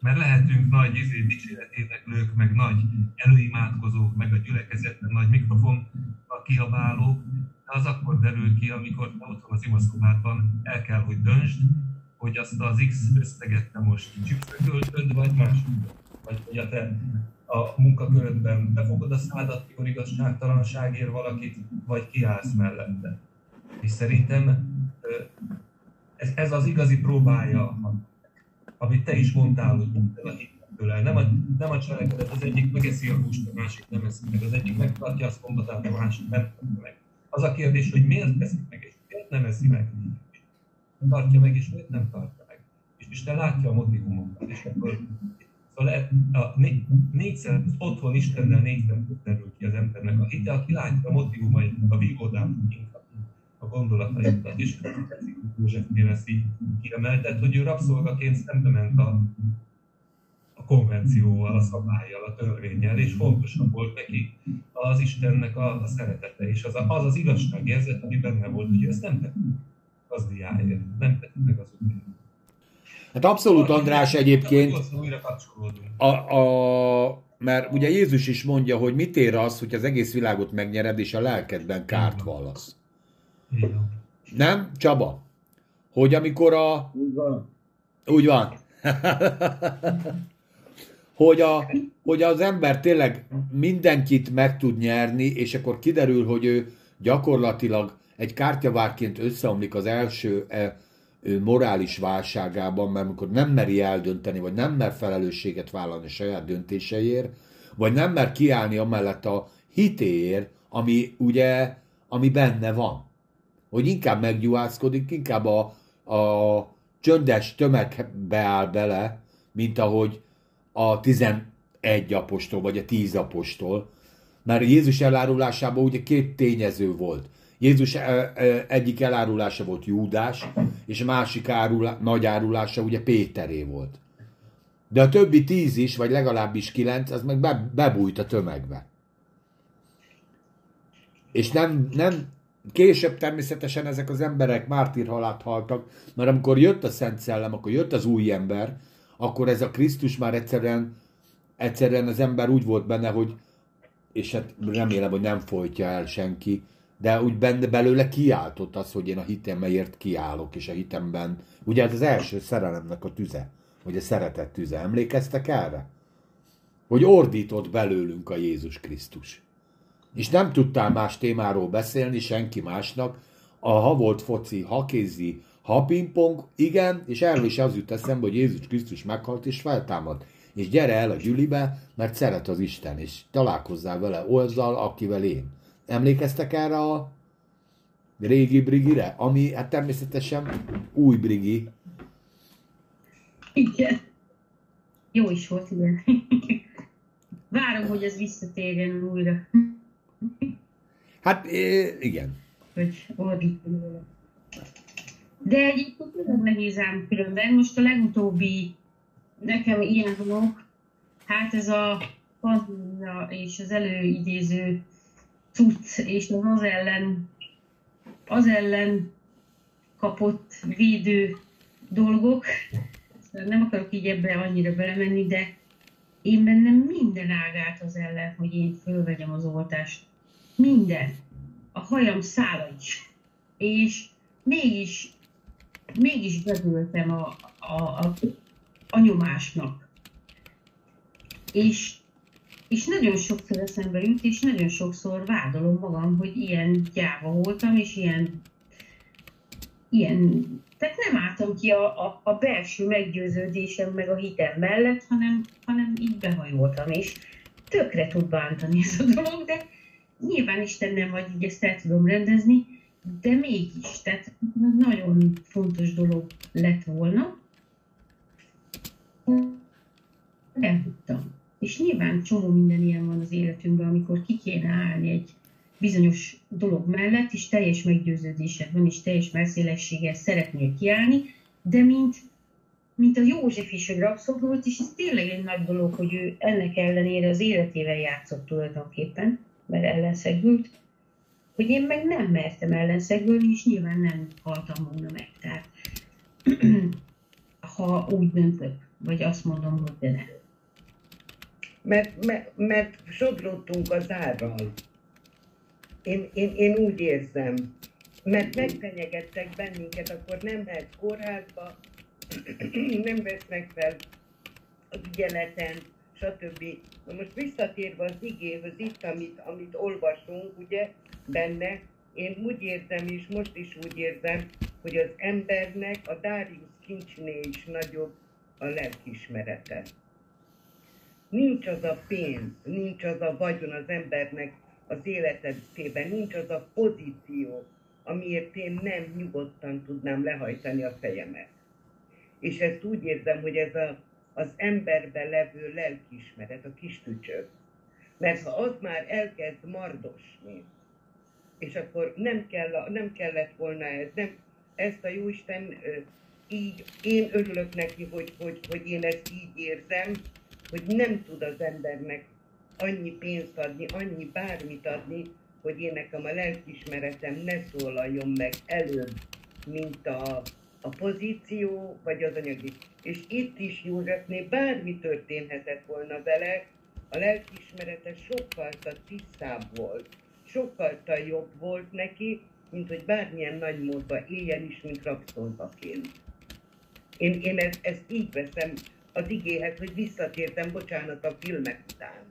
Mert lehetünk nagy izé, dicséreténeklők, meg nagy előimádkozók, meg a gyülekezetben nagy mikrofon a kiabálók, de az akkor derül ki, amikor otthon az imaszkobádban el kell, hogy döntsd, hogy azt az X összeget te most csipszre költöd, vagy más, vagy hogy a te a munkakörödben befogod a szádat, mikor igazságtalanságért valakit, vagy kiállsz mellette. És szerintem ez, ez az igazi próbája, amit te is mondtál, hogy a hittől Nem a, nem a cselekedet, az egyik megeszi a húst, a másik nem eszi meg, az egyik megtartja a szombatát, a másik nem meg. Az a kérdés, hogy miért teszik meg, és miért nem eszi meg, tartja meg, és miért nem tartja meg. És Isten látja a motivumokat, és akkor Szóval a né, négyszer, az otthon Istennel négyszer terül ki az embernek a hite, aki látja a motivumait, a vívódát, a gondolataikat, és József Méreci kiemeltet, hogy ő rabszolgaként szembe ment a konvencióval, a szabályjal, a törvényel, és fontosabb volt neki az Istennek a, a szeretete, és az, a, az az igazságérzet, ami benne volt, hogy ezt nem tett gazdiáért, nem tett meg az utén. Hát abszolút, András, egyébként. A, a, mert ugye Jézus is mondja, hogy mit ér az, hogy az egész világot megnyered, és a lelkedben kárt vallasz. Nem, Csaba? Hogy amikor a... Úgy van. Úgy van. Hogy, a, hogy az ember tényleg mindenkit meg tud nyerni, és akkor kiderül, hogy ő gyakorlatilag egy kártyavárként összeomlik az első e, morális válságában, mert amikor nem meri eldönteni, vagy nem mer felelősséget vállalni a saját döntéseiért, vagy nem mer kiállni amellett a hitéért, ami ugye, ami benne van. Hogy inkább meggyuhászkodik, inkább a, a csöndes tömegbe áll bele, mint ahogy a 11 apostol, vagy a 10 apostol. Mert Jézus elárulásában ugye két tényező volt. Jézus egyik elárulása volt Júdás, és a másik árulá, nagy árulása ugye Péteré volt. De a többi tíz is, vagy legalábbis kilenc, az meg be, bebújt a tömegbe. És nem, nem, később természetesen ezek az emberek mártírhalált haltak, mert amikor jött a Szent Szellem, akkor jött az új ember, akkor ez a Krisztus már egyszerűen, egyszerűen az ember úgy volt benne, hogy és hát remélem, hogy nem folytja el senki, de úgy benne belőle kiáltott az, hogy én a hitemért kiállok, és a hitemben, ugye ez az első szerelemnek a tüze, vagy a szeretett tüze, emlékeztek erre? Hogy ordított belőlünk a Jézus Krisztus. És nem tudtál más témáról beszélni senki másnak, a ha volt foci, ha kézi, ha pingpong, igen, és erről is az jut eszembe, hogy Jézus Krisztus meghalt és feltámad. És gyere el a gyülibe, mert szeret az Isten, és találkozzál vele azzal, akivel én. Emlékeztek erre a régi brigire? Ami hát természetesen új brigi. Igen. Jó is volt, igen. (laughs) Várom, hogy ez visszatérjen újra. Hát igen. Hogy De egyébként nagyon nehéz ám különben. Most a legutóbbi nekem ilyen dolog, hát ez a pandémia és az előidéző cucc, és az ellen, az ellen kapott védő dolgok. Nem akarok így ebbe annyira belemenni, de én bennem minden ágát az ellen, hogy én fölvegyem az oltást. Minden. A hajam szála is. És mégis, mégis bedültem a, a, a, a nyomásnak. És és nagyon sokszor eszembe jut, és nagyon sokszor vádolom magam, hogy ilyen gyáva voltam, és ilyen, ilyen tehát nem álltam ki a, a, a belső meggyőződésem meg a hitem mellett, hanem, hanem így behajoltam, és tökre tud bántani ez a dolog, de nyilván Isten nem vagy, így ezt el tudom rendezni, de mégis, tehát nagyon fontos dolog lett volna. Eltudtam. És nyilván csomó minden ilyen van az életünkben, amikor ki kéne állni egy bizonyos dolog mellett, és teljes meggyőződésed van, és teljes messzélességgel szeretnél kiállni, de mint, mint a József is, hogy rabszolgult, és ez tényleg egy nagy dolog, hogy ő ennek ellenére az életével játszott tulajdonképpen, mert ellenszegült, hogy én meg nem mertem ellenszegülni, és nyilván nem haltam volna meg. Tehát (clears throat) ha úgy döntök, vagy azt mondom, hogy de nem mert, mert, mert sodródtunk az árral. Én, én, én úgy érzem, mert megfenyegettek bennünket, akkor nem mehet kórházba, (clears throat) nem vesznek fel az ügyeleten, stb. Na most visszatérve az igéhöz, itt, amit, amit olvasunk, ugye, benne, én úgy érzem, és most is úgy érzem, hogy az embernek a Darius kincsnél is nagyobb a lelkismerete. Nincs az a pénz, nincs az a vagyon az embernek az életében, nincs az a pozíció, amiért én nem nyugodtan tudnám lehajtani a fejemet. És ezt úgy érzem, hogy ez a, az emberben levő lelkismeret, a kis tücsök. Mert ha az már elkezd mardosni, és akkor nem, kell, nem kellett volna ez, nem, ezt a Jóisten így, én örülök neki, hogy, hogy, hogy én ezt így érzem, hogy nem tud az embernek annyi pénzt adni, annyi bármit adni, hogy én nekem a lelkismeretem ne szólaljon meg előbb, mint a, a pozíció, vagy az anyagi. És itt is Józsefnél bármi történhetett volna vele, a lelkiismerete sokkal tisztább volt, sokkal jobb volt neki, mint hogy bármilyen nagy módba éljen is, mint rabszolgaként. Én, én ezt, ezt így veszem az igéhez, hogy visszatértem, bocsánat, a filmek után.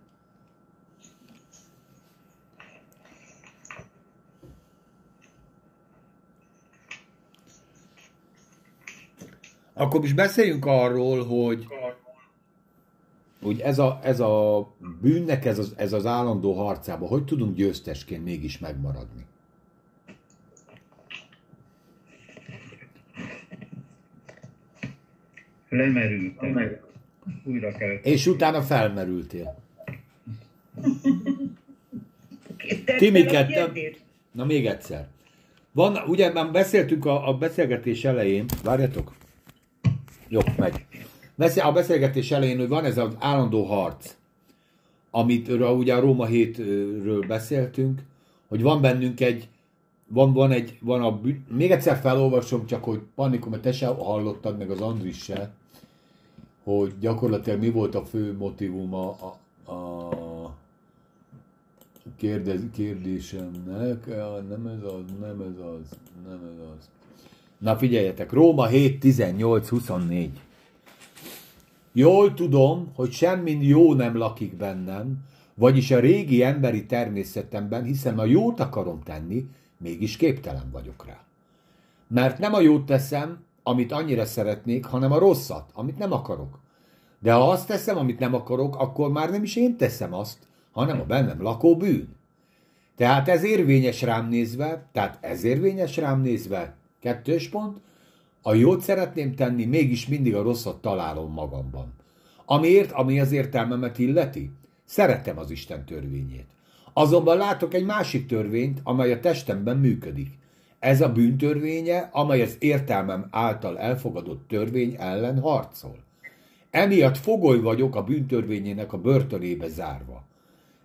Akkor is beszéljünk arról, hogy, hogy ez, a, ez a bűnnek ez az, ez az állandó harcába, hogy tudunk győztesként mégis megmaradni? Lemerültem. Újra kellett. És utána felmerültél. A kérdés? na még egyszer. Van, ugye már beszéltünk a, a beszélgetés elején, várjatok, jó, megy. A beszélgetés elején, hogy van ez az állandó harc, amit ugye a Róma 7-ről beszéltünk, hogy van bennünk egy, van, van egy, van a, még egyszer felolvasom, csak hogy Pannikom, mert te se hallottad, meg az Andris se, hogy gyakorlatilag mi volt a fő motivuma a, a kérdez, kérdésemnek, nem ez az, nem ez az, nem ez az. Na figyeljetek, Róma 7, 18, 24. Jól tudom, hogy semmi jó nem lakik bennem, vagyis a régi emberi természetemben, hiszen a jót akarom tenni, mégis képtelen vagyok rá. Mert nem a jót teszem, amit annyira szeretnék, hanem a rosszat, amit nem akarok. De ha azt teszem, amit nem akarok, akkor már nem is én teszem azt, hanem a bennem lakó bűn. Tehát ez érvényes rám nézve, tehát ez érvényes rám nézve, kettős pont, a jót szeretném tenni, mégis mindig a rosszat találom magamban. Amiért, ami az értelmemet illeti, szeretem az Isten törvényét. Azonban látok egy másik törvényt, amely a testemben működik. Ez a bűntörvénye, amely az értelmem által elfogadott törvény ellen harcol. Emiatt fogoly vagyok a bűntörvényének a börtönébe zárva.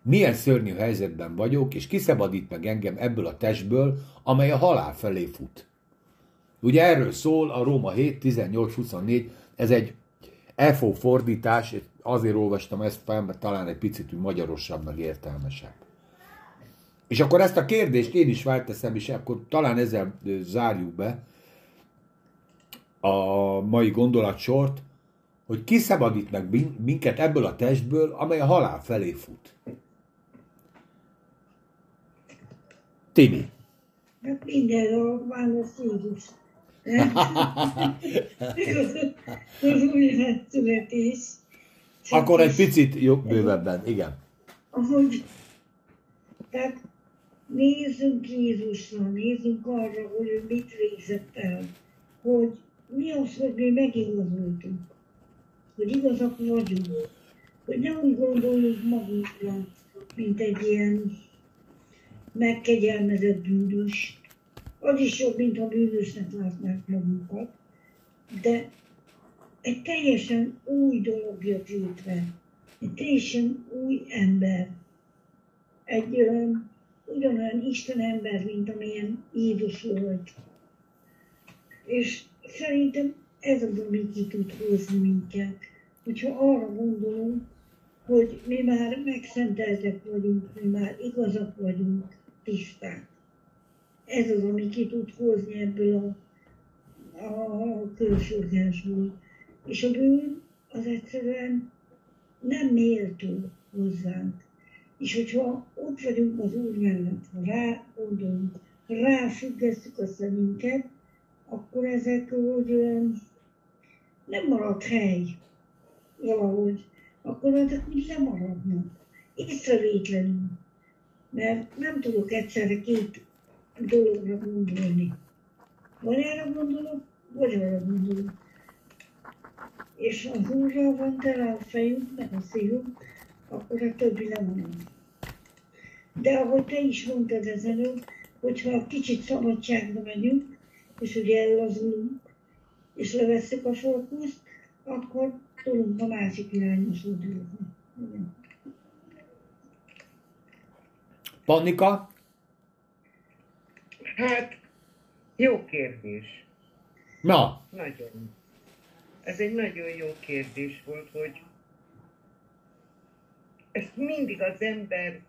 Milyen szörnyű helyzetben vagyok, és kiszabadít meg engem ebből a testből, amely a halál felé fut. Ugye erről szól a Róma 7, 18, 24, ez egy FO fordítás, azért olvastam ezt fel, mert talán egy picit magyarosabb, meg értelmesebb. És akkor ezt a kérdést én is felteszem, és akkor talán ezzel zárjuk be a mai gondolatsort, hogy kiszabadít meg min- minket ebből a testből, amely a halál felé fut. Timi. Hát minden a Jézus. Az új születés. Akkor egy picit jobb, bővebben, igen. Ahogy, tehát nézzünk Jézusra, nézzünk arra, hogy ő mit végzett el, hogy mi az, hogy mi megigazoltunk, hogy igazak vagyunk, hogy nem úgy gondoljuk magunkra, mint egy ilyen megkegyelmezett bűnös. Az is jobb, mint ha bűnösnek látnák magunkat, de egy teljesen új dolog jött létre. Egy teljesen új ember. Egy olyan, ugyanolyan Isten ember, mint amilyen Jézus volt. És szerintem ez az, ami ki tud hozni minket. Hogyha arra gondolunk, hogy mi már megszenteltek vagyunk, mi már igazak vagyunk, tiszták. Ez az, ami ki tud hozni ebből a, a körsorgásból. És a bűn az egyszerűen nem méltó hozzánk. És hogyha ott vagyunk az Úr mellett, ha rá gondolunk, ha ráfüggesztük a szemünket, akkor ezek olyan nem marad hely valahogy, akkor ezek mind lemaradnak. Észrevétlenül. Mert nem tudok egyszerre két dologra gondolni. Vagy erre gondolok, vagy arra gondolok. És az Úrral van tele a fejünk, meg a szívünk, akkor a többi lemarad. De ahogy te is mondtad ezelőtt, hogyha kicsit szabadságra megyünk, és ugye ellazulunk, és levesszük a fókuszt, akkor tudunk a másik irányba fordulni. Igen. Hát, jó kérdés. Na, Nagyon. Ez egy nagyon jó kérdés volt, hogy ezt mindig az ember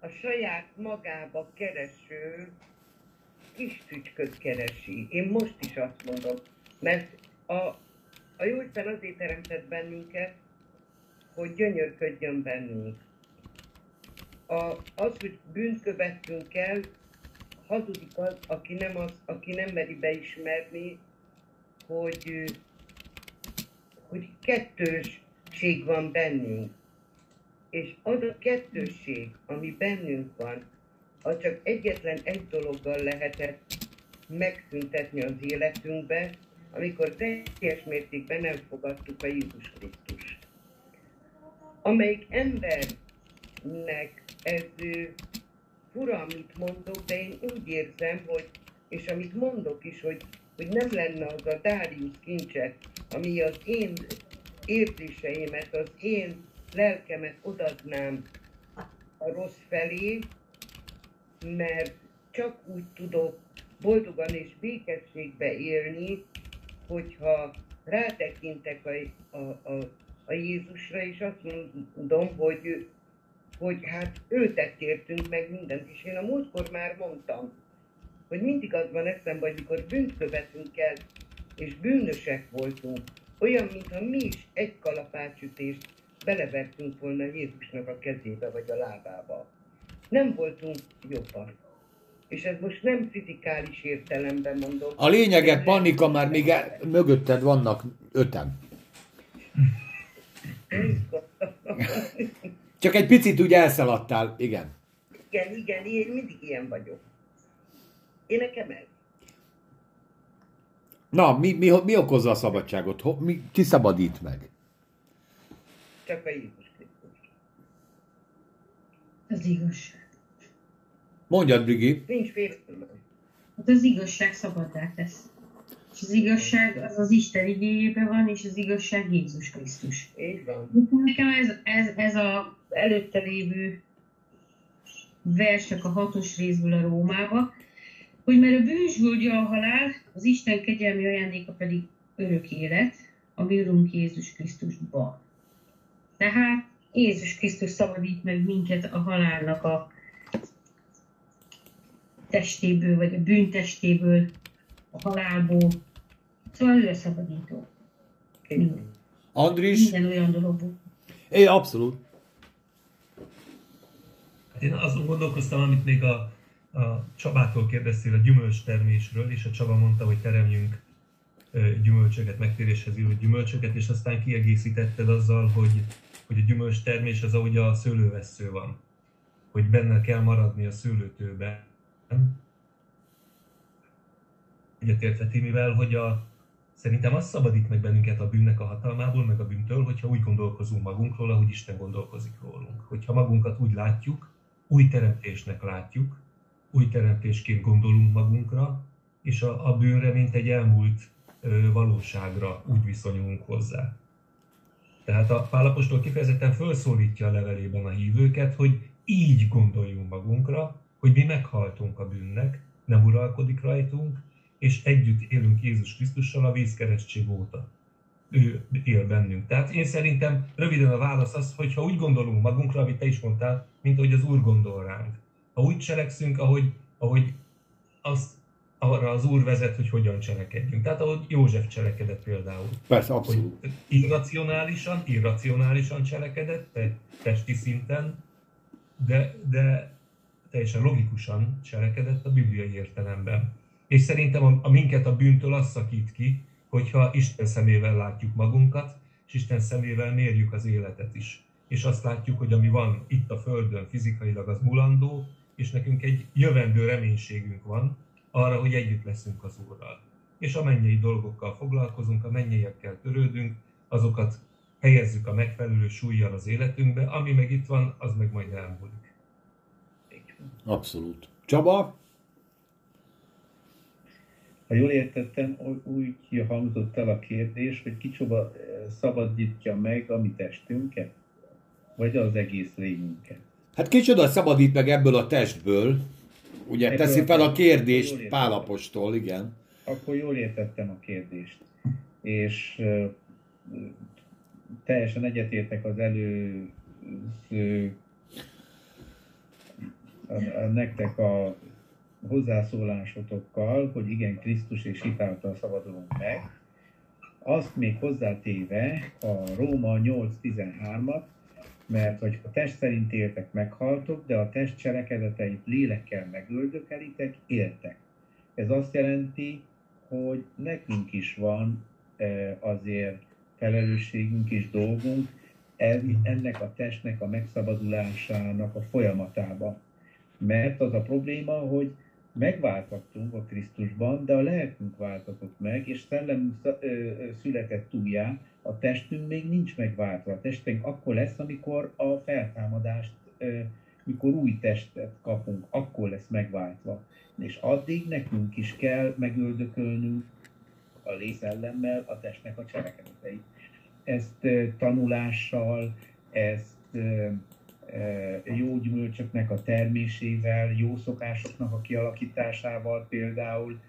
a saját magába kereső kis tücsköt keresi. Én most is azt mondom, mert a, a Jóisten azért teremtett bennünket, hogy gyönyörködjön bennünk. A, az, hogy bűnt követtünk el, hazudik az, aki nem, az, aki nem meri beismerni, hogy, hogy kettősség van bennünk. És az a kettősség, ami bennünk van, az csak egyetlen egy dologgal lehetett megszüntetni az életünkbe, amikor teljes mértékben elfogadtuk a Jézus Krisztus. Amelyik embernek ez fura, amit mondok, de én úgy érzem, hogy, és amit mondok is, hogy, hogy nem lenne az a Darius kincse, ami az én érzéseimet, az én lelkemet odadnám a rossz felé, mert csak úgy tudok boldogan és békességbe élni, hogyha rátekintek a, a, a, a Jézusra, és azt mondom, hogy, hogy hát ő tett értünk meg mindent. És én a múltkor már mondtam, hogy mindig az van eszembe, hogy mikor bűnt követünk el, és bűnösek voltunk, olyan, mintha mi is egy kalapácsütést belevertünk volna Jézusnak a kezébe vagy a lábába. Nem voltunk jobbak. És ez most nem fizikális értelemben mondom. a lényeget, Pannika, már még el, mögötted vannak öten. Csak egy picit úgy elszaladtál, igen. Igen, igen, én mindig ilyen vagyok. Én nekem ez. Na, mi, mi, mi okozza a szabadságot? Ho, mi, ki szabadít meg? Csak a Jézus Krisztus. Az igazság. Mondjad, Brigi. Nincs félelem. Hát az igazság szabaddá tesz. És az igazság az az Isten igényében van, és az igazság Jézus Krisztus. Így van. Nekem ez, ez, ez a előtte lévő versek a hatos részből a Rómába, hogy mert a bűn zsúldja a halál, az Isten kegyelmi ajándéka pedig örök élet, a mi Urunk Jézus Krisztusban. Tehát Jézus Krisztus szabadít meg minket a halálnak a testéből, vagy a bűntestéből, a halálból. Szóval ő a szabadító. Andris? Minden olyan dologból. É, abszolút. Én azon gondolkoztam, amit még a, a Csabától kérdeztél a gyümölcstermésről, és a Csaba mondta, hogy teremjünk gyümölcsöket, megtéréshez író gyümölcsöket, és aztán kiegészítetted azzal, hogy, hogy a gyümölcstermés az, ahogy a szőlővessző van. Hogy benne kell maradni a szőlőtőben. Egyetértve Timivel, hogy a, szerintem az szabadít meg bennünket a bűnnek a hatalmából, meg a bűntől, hogyha úgy gondolkozunk magunkról, ahogy Isten gondolkozik rólunk. Hogyha magunkat úgy látjuk, új teremtésnek látjuk, új teremtésként gondolunk magunkra, és a, a bűnre, mint egy elmúlt ö, valóságra úgy viszonyulunk hozzá. Tehát a Pálapostól kifejezetten felszólítja a levelében a hívőket, hogy így gondoljunk magunkra, hogy mi meghaltunk a bűnnek, nem uralkodik rajtunk, és együtt élünk Jézus Krisztussal a vízkeresztség óta. Ő él bennünk. Tehát én szerintem röviden a válasz az, hogy ha úgy gondolunk magunkra, amit te is mondtál, mint ahogy az Úr gondol ránk. Ha úgy cselekszünk, ahogy, ahogy azt arra az Úr vezet, hogy hogyan cselekedjünk. Tehát ahogy József cselekedett például. Persze, abszolút. Hogy irracionálisan, irracionálisan cselekedett, testi szinten, de, de teljesen logikusan cselekedett a bibliai értelemben. És szerintem a, a minket a bűntől az szakít ki, hogyha Isten szemével látjuk magunkat, és Isten szemével mérjük az életet is. És azt látjuk, hogy ami van itt a Földön fizikailag, az mulandó, és nekünk egy jövendő reménységünk van arra, hogy együtt leszünk az Úrral. És a mennyei dolgokkal foglalkozunk, a mennyeiekkel törődünk, azokat helyezzük a megfelelő súlyjal az életünkbe, ami meg itt van, az meg majd elmúlik. Abszolút. Csaba? Ha jól értettem, úgy hangzott el a kérdés, hogy kicsoba szabadítja meg a mi testünket? Vagy az egész lényünket? Hát kicsoda szabadít meg ebből a testből? Ugye ebből teszi fel a kérdést Pálapostól, igen. Akkor jól értettem a kérdést. És uh, teljesen egyetértek az előző a, a, nektek a hozzászólásotokkal, hogy igen, Krisztus és hitáltal szabadulunk meg. Azt még hozzátéve a Róma 8.13-at, mert hogy a test szerint éltek, meghaltok, de a test cselekedeteit lélekkel megöldökelitek, éltek. Ez azt jelenti, hogy nekünk is van e, azért felelősségünk és dolgunk ennek a testnek a megszabadulásának a folyamatában. Mert az a probléma, hogy megváltattunk a Krisztusban, de a lelkünk váltatott meg, és szellem született újjá, a testünk még nincs megváltva. A testünk akkor lesz, amikor a feltámadást, mikor új testet kapunk, akkor lesz megváltva. És addig nekünk is kell megöldökölnünk a lészellemmel a testnek a cselekedeteit. Ezt tanulással, ezt jó gyümölcsöknek a termésével, jó szokásoknak a kialakításával például,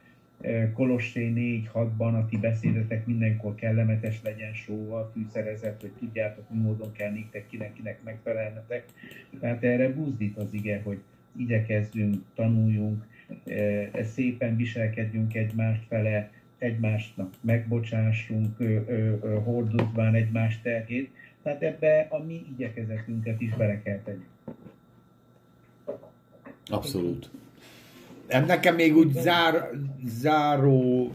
Kolossé 4-6-ban a ti beszédetek mindenkor kellemetes legyen sóval fűszerezett, hogy tudjátok, mi módon kell néktek, kinek-kinek megfelelnetek. Tehát erre buzdít az ige, hogy igyekezzünk, tanuljunk, szépen viselkedjünk egymást fele, egymásnak megbocsássunk, hordozván egymás terhét, tehát ebbe a mi igyekezetünket is bele kell tegyük. Abszolút. Nekem még úgy zár, zárónak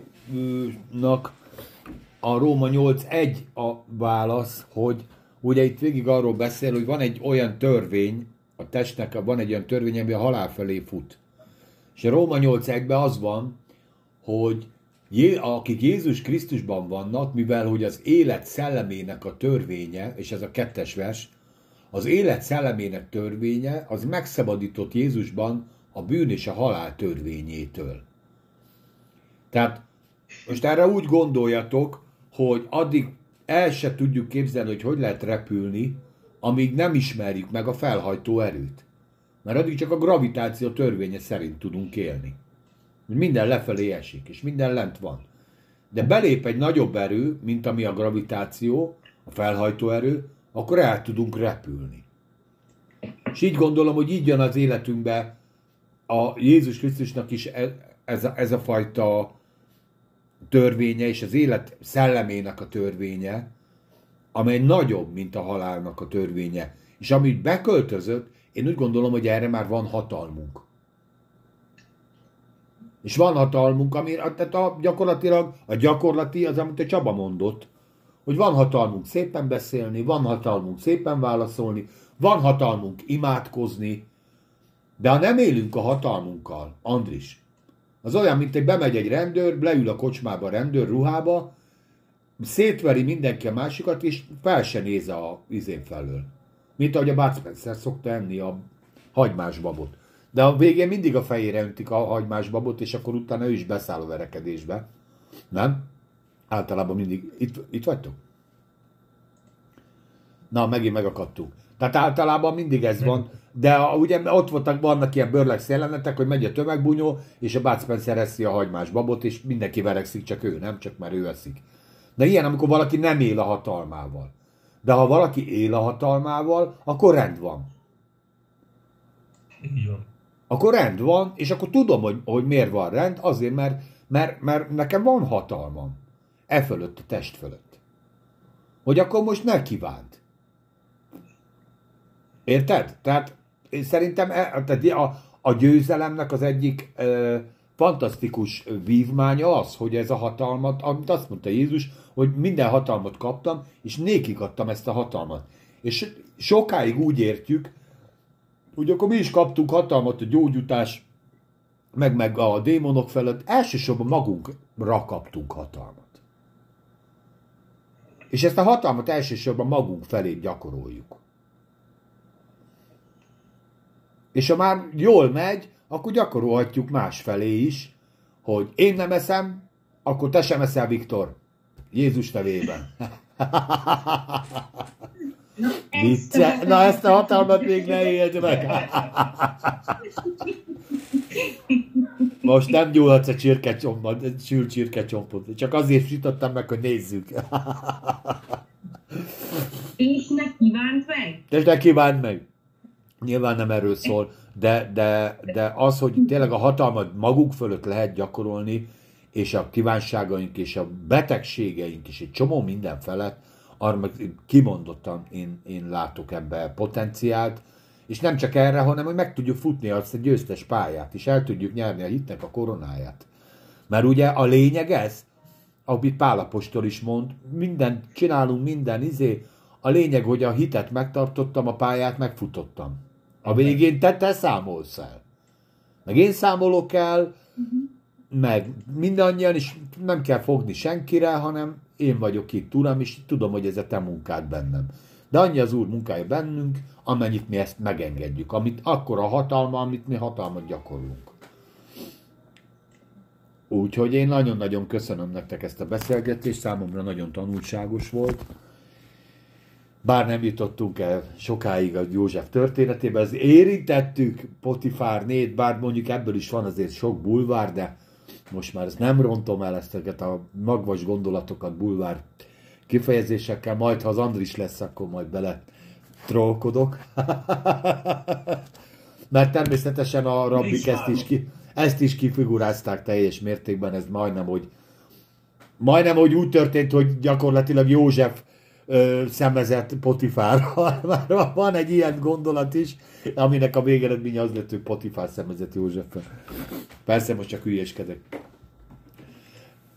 a Róma 8.1 a válasz, hogy ugye itt végig arról beszél, hogy van egy olyan törvény, a testnek van egy olyan törvény, ami a halál felé fut. És a Róma 8.1-ben az van, hogy akik Jézus Krisztusban vannak, mivel hogy az élet szellemének a törvénye, és ez a kettes vers, az élet szellemének törvénye, az megszabadított Jézusban a bűn és a halál törvényétől. Tehát most erre úgy gondoljatok, hogy addig el se tudjuk képzelni, hogy hogy lehet repülni, amíg nem ismerjük meg a felhajtó erőt. Mert addig csak a gravitáció törvénye szerint tudunk élni minden lefelé esik, és minden lent van. De belép egy nagyobb erő, mint ami a gravitáció, a felhajtó erő, akkor el tudunk repülni. És így gondolom, hogy így jön az életünkbe a Jézus Krisztusnak is e, ez a, ez a fajta törvénye, és az élet szellemének a törvénye, amely nagyobb, mint a halálnak a törvénye. És amit beköltözött, én úgy gondolom, hogy erre már van hatalmunk. És van hatalmunk, ami, tehát a, gyakorlatilag a gyakorlati az, amit a Csaba mondott, hogy van hatalmunk szépen beszélni, van hatalmunk szépen válaszolni, van hatalmunk imádkozni, de ha nem élünk a hatalmunkkal, Andris, az olyan, mint egy bemegy egy rendőr, leül a kocsmába a rendőr ruhába, szétveri mindenki a másikat, és fel se néz a izén felől. Mint ahogy a Bud Spencer szokta enni a hagymás babot. De a végén mindig a fejére öntik a hagymás babot, és akkor utána ő is beszáll a verekedésbe. Nem? Általában mindig. Itt, itt vagytok? Na, megint megakadtunk. Tehát általában mindig ez van, de a, ugye ott voltak, vannak ilyen bőrlex jelenetek, hogy megy a tömegbunyó, és a Bud Spencer eszi a hagymás babot, és mindenki verekszik, csak ő nem, csak mert ő eszik. De ilyen, amikor valaki nem él a hatalmával. De ha valaki él a hatalmával, akkor rend van. Így van. Akkor rend van, és akkor tudom, hogy, hogy miért van rend, azért, mert, mert, mert nekem van hatalmam. E fölött, a test fölött. Hogy akkor most ne kívánt. Érted? Tehát én szerintem e, tehát a, a győzelemnek az egyik ö, fantasztikus vívmánya az, hogy ez a hatalmat, amit azt mondta Jézus, hogy minden hatalmat kaptam, és nékik adtam ezt a hatalmat. És sokáig úgy értjük, hogy akkor mi is kaptunk hatalmat a gyógyutás, meg, meg a démonok felett, elsősorban magunkra kaptunk hatalmat. És ezt a hatalmat elsősorban magunk felé gyakoroljuk. És ha már jól megy, akkor gyakorolhatjuk más felé is, hogy én nem eszem, akkor te sem eszel, Viktor. Jézus nevében. (laughs) Na, Vicce. Na ezt a hatalmat még ne éld meg. Most nem nyúlhatsz a csirkecsombot, sült csirkecsombot. Csak azért sütöttem meg, hogy nézzük. És ne kívánt meg? És ne kívánd meg. Nyilván nem erről szól, de, de, de az, hogy tényleg a hatalmat maguk fölött lehet gyakorolni, és a kívánságaink és a betegségeink és egy csomó minden felett, arra meg kimondottan én, én látok ebbe potenciált, és nem csak erre, hanem hogy meg tudjuk futni azt a győztes pályát, és el tudjuk nyerni a hitnek a koronáját. Mert ugye a lényeg ez, amit Pálapostól is mond, minden, csinálunk minden izé, a lényeg, hogy a hitet megtartottam, a pályát megfutottam. A végén te, te számolsz el. Meg én számolok el, meg mindannyian, és nem kell fogni senkire, hanem én vagyok itt, Uram, és tudom, hogy ez a te munkád bennem. De annyi az Úr munkája bennünk, amennyit mi ezt megengedjük, amit akkor a hatalma, amit mi hatalmat gyakorlunk. Úgyhogy én nagyon-nagyon köszönöm nektek ezt a beszélgetést, számomra nagyon tanulságos volt. Bár nem jutottunk el sokáig a József történetébe, ez érintettük Potifár nét, bár mondjuk ebből is van azért sok bulvár, de most már ezt nem rontom el ezteket a magvas gondolatokat bulvár kifejezésekkel, majd ha az Andris lesz, akkor majd bele trollkodok. (laughs) Mert természetesen a rabbik ezt is, ki, ezt is kifigurázták teljes mértékben, ez majdnem, hogy majdnem, hogy úgy történt, hogy gyakorlatilag József ö, szemezett Potifárral. (laughs) Már van egy ilyen gondolat is, aminek a végeredménye az lett, hogy Potifár szemezett Józseffel. Persze most csak hülyeskedek.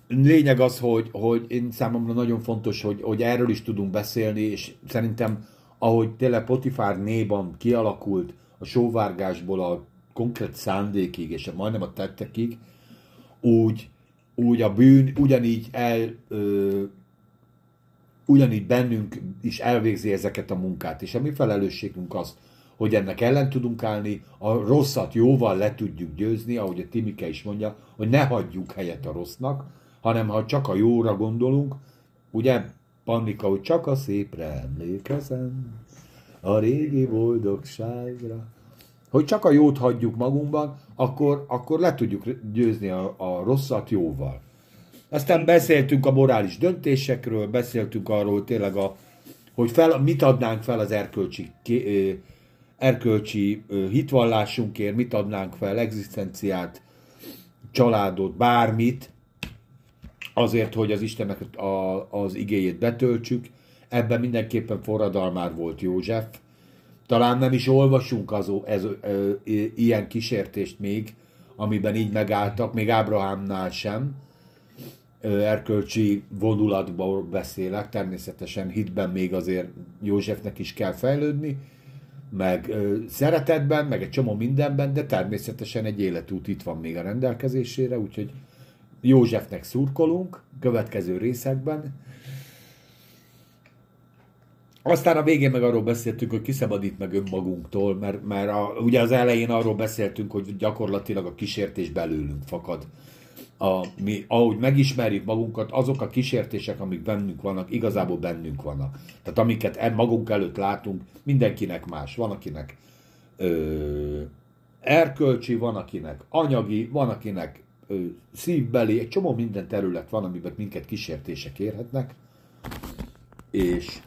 Lényeg az, hogy, hogy én számomra nagyon fontos, hogy, hogy erről is tudunk beszélni, és szerintem ahogy tényleg Potifár nében kialakult a sóvárgásból a konkrét szándékig, és majdnem a tettekig, úgy, úgy a bűn ugyanígy el, ö, ugyanígy bennünk is elvégzi ezeket a munkát. És a mi felelősségünk az, hogy ennek ellen tudunk állni, a rosszat jóval le tudjuk győzni, ahogy a Timike is mondja, hogy ne hagyjuk helyet a rossznak, hanem ha csak a jóra gondolunk, ugye Pannika, hogy csak a szépre emlékezem, a régi boldogságra. Hogy csak a jót hagyjuk magunkban, akkor, akkor le tudjuk győzni a, a rosszat jóval. Aztán beszéltünk a morális döntésekről, beszéltünk arról, tényleg a, hogy fel, mit adnánk fel az erkölcsi, erkölcsi hitvallásunkért, mit adnánk fel, egzisztenciát, családot, bármit, azért, hogy az Istennek a, az igéjét betöltsük. Ebben mindenképpen forradalmár volt József. Talán nem is olvasunk az, ez, ez, ilyen kísértést még, amiben így megálltak, még Ábrahámnál sem. Erkölcsi vonulatból beszélek, természetesen hitben még azért Józsefnek is kell fejlődni, meg szeretetben, meg egy csomó mindenben, de természetesen egy életút itt van még a rendelkezésére, úgyhogy Józsefnek szurkolunk, következő részekben. Aztán a végén meg arról beszéltünk, hogy kiszabadít meg önmagunktól, mert, mert a, ugye az elején arról beszéltünk, hogy gyakorlatilag a kísértés belőlünk fakad. A, mi, ahogy megismerjük magunkat, azok a kísértések, amik bennünk vannak, igazából bennünk vannak. Tehát amiket e- magunk előtt látunk, mindenkinek más. Van, akinek ö, erkölcsi, van, akinek anyagi, van, akinek szívbeli, egy csomó minden terület van, amiben minket kísértések érhetnek, és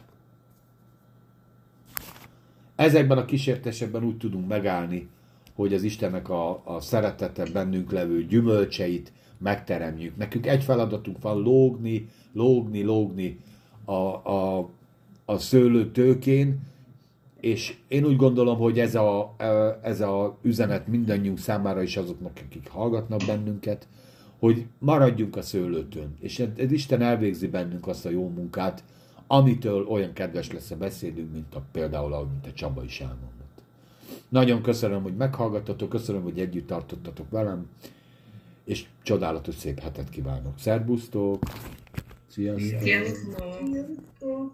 ezekben a kísértésekben úgy tudunk megállni hogy az Istennek a, a szeretete bennünk levő gyümölcseit megteremjük. Nekünk egy feladatunk van lógni, lógni, lógni a, a, a szőlőtőkén, és én úgy gondolom, hogy ez a, ez a üzenet mindannyiunk számára is azoknak, akik hallgatnak bennünket, hogy maradjunk a szőlőtőn, és ez Isten elvégzi bennünk azt a jó munkát, amitől olyan kedves lesz a beszédünk, mint a, például, ahogy mint a Csaba is elmondott. Nagyon köszönöm, hogy meghallgattatok, köszönöm, hogy együtt tartottatok velem, és csodálatos szép hetet kívánok. Szerbusztok! Sziasztok! Sziasztok!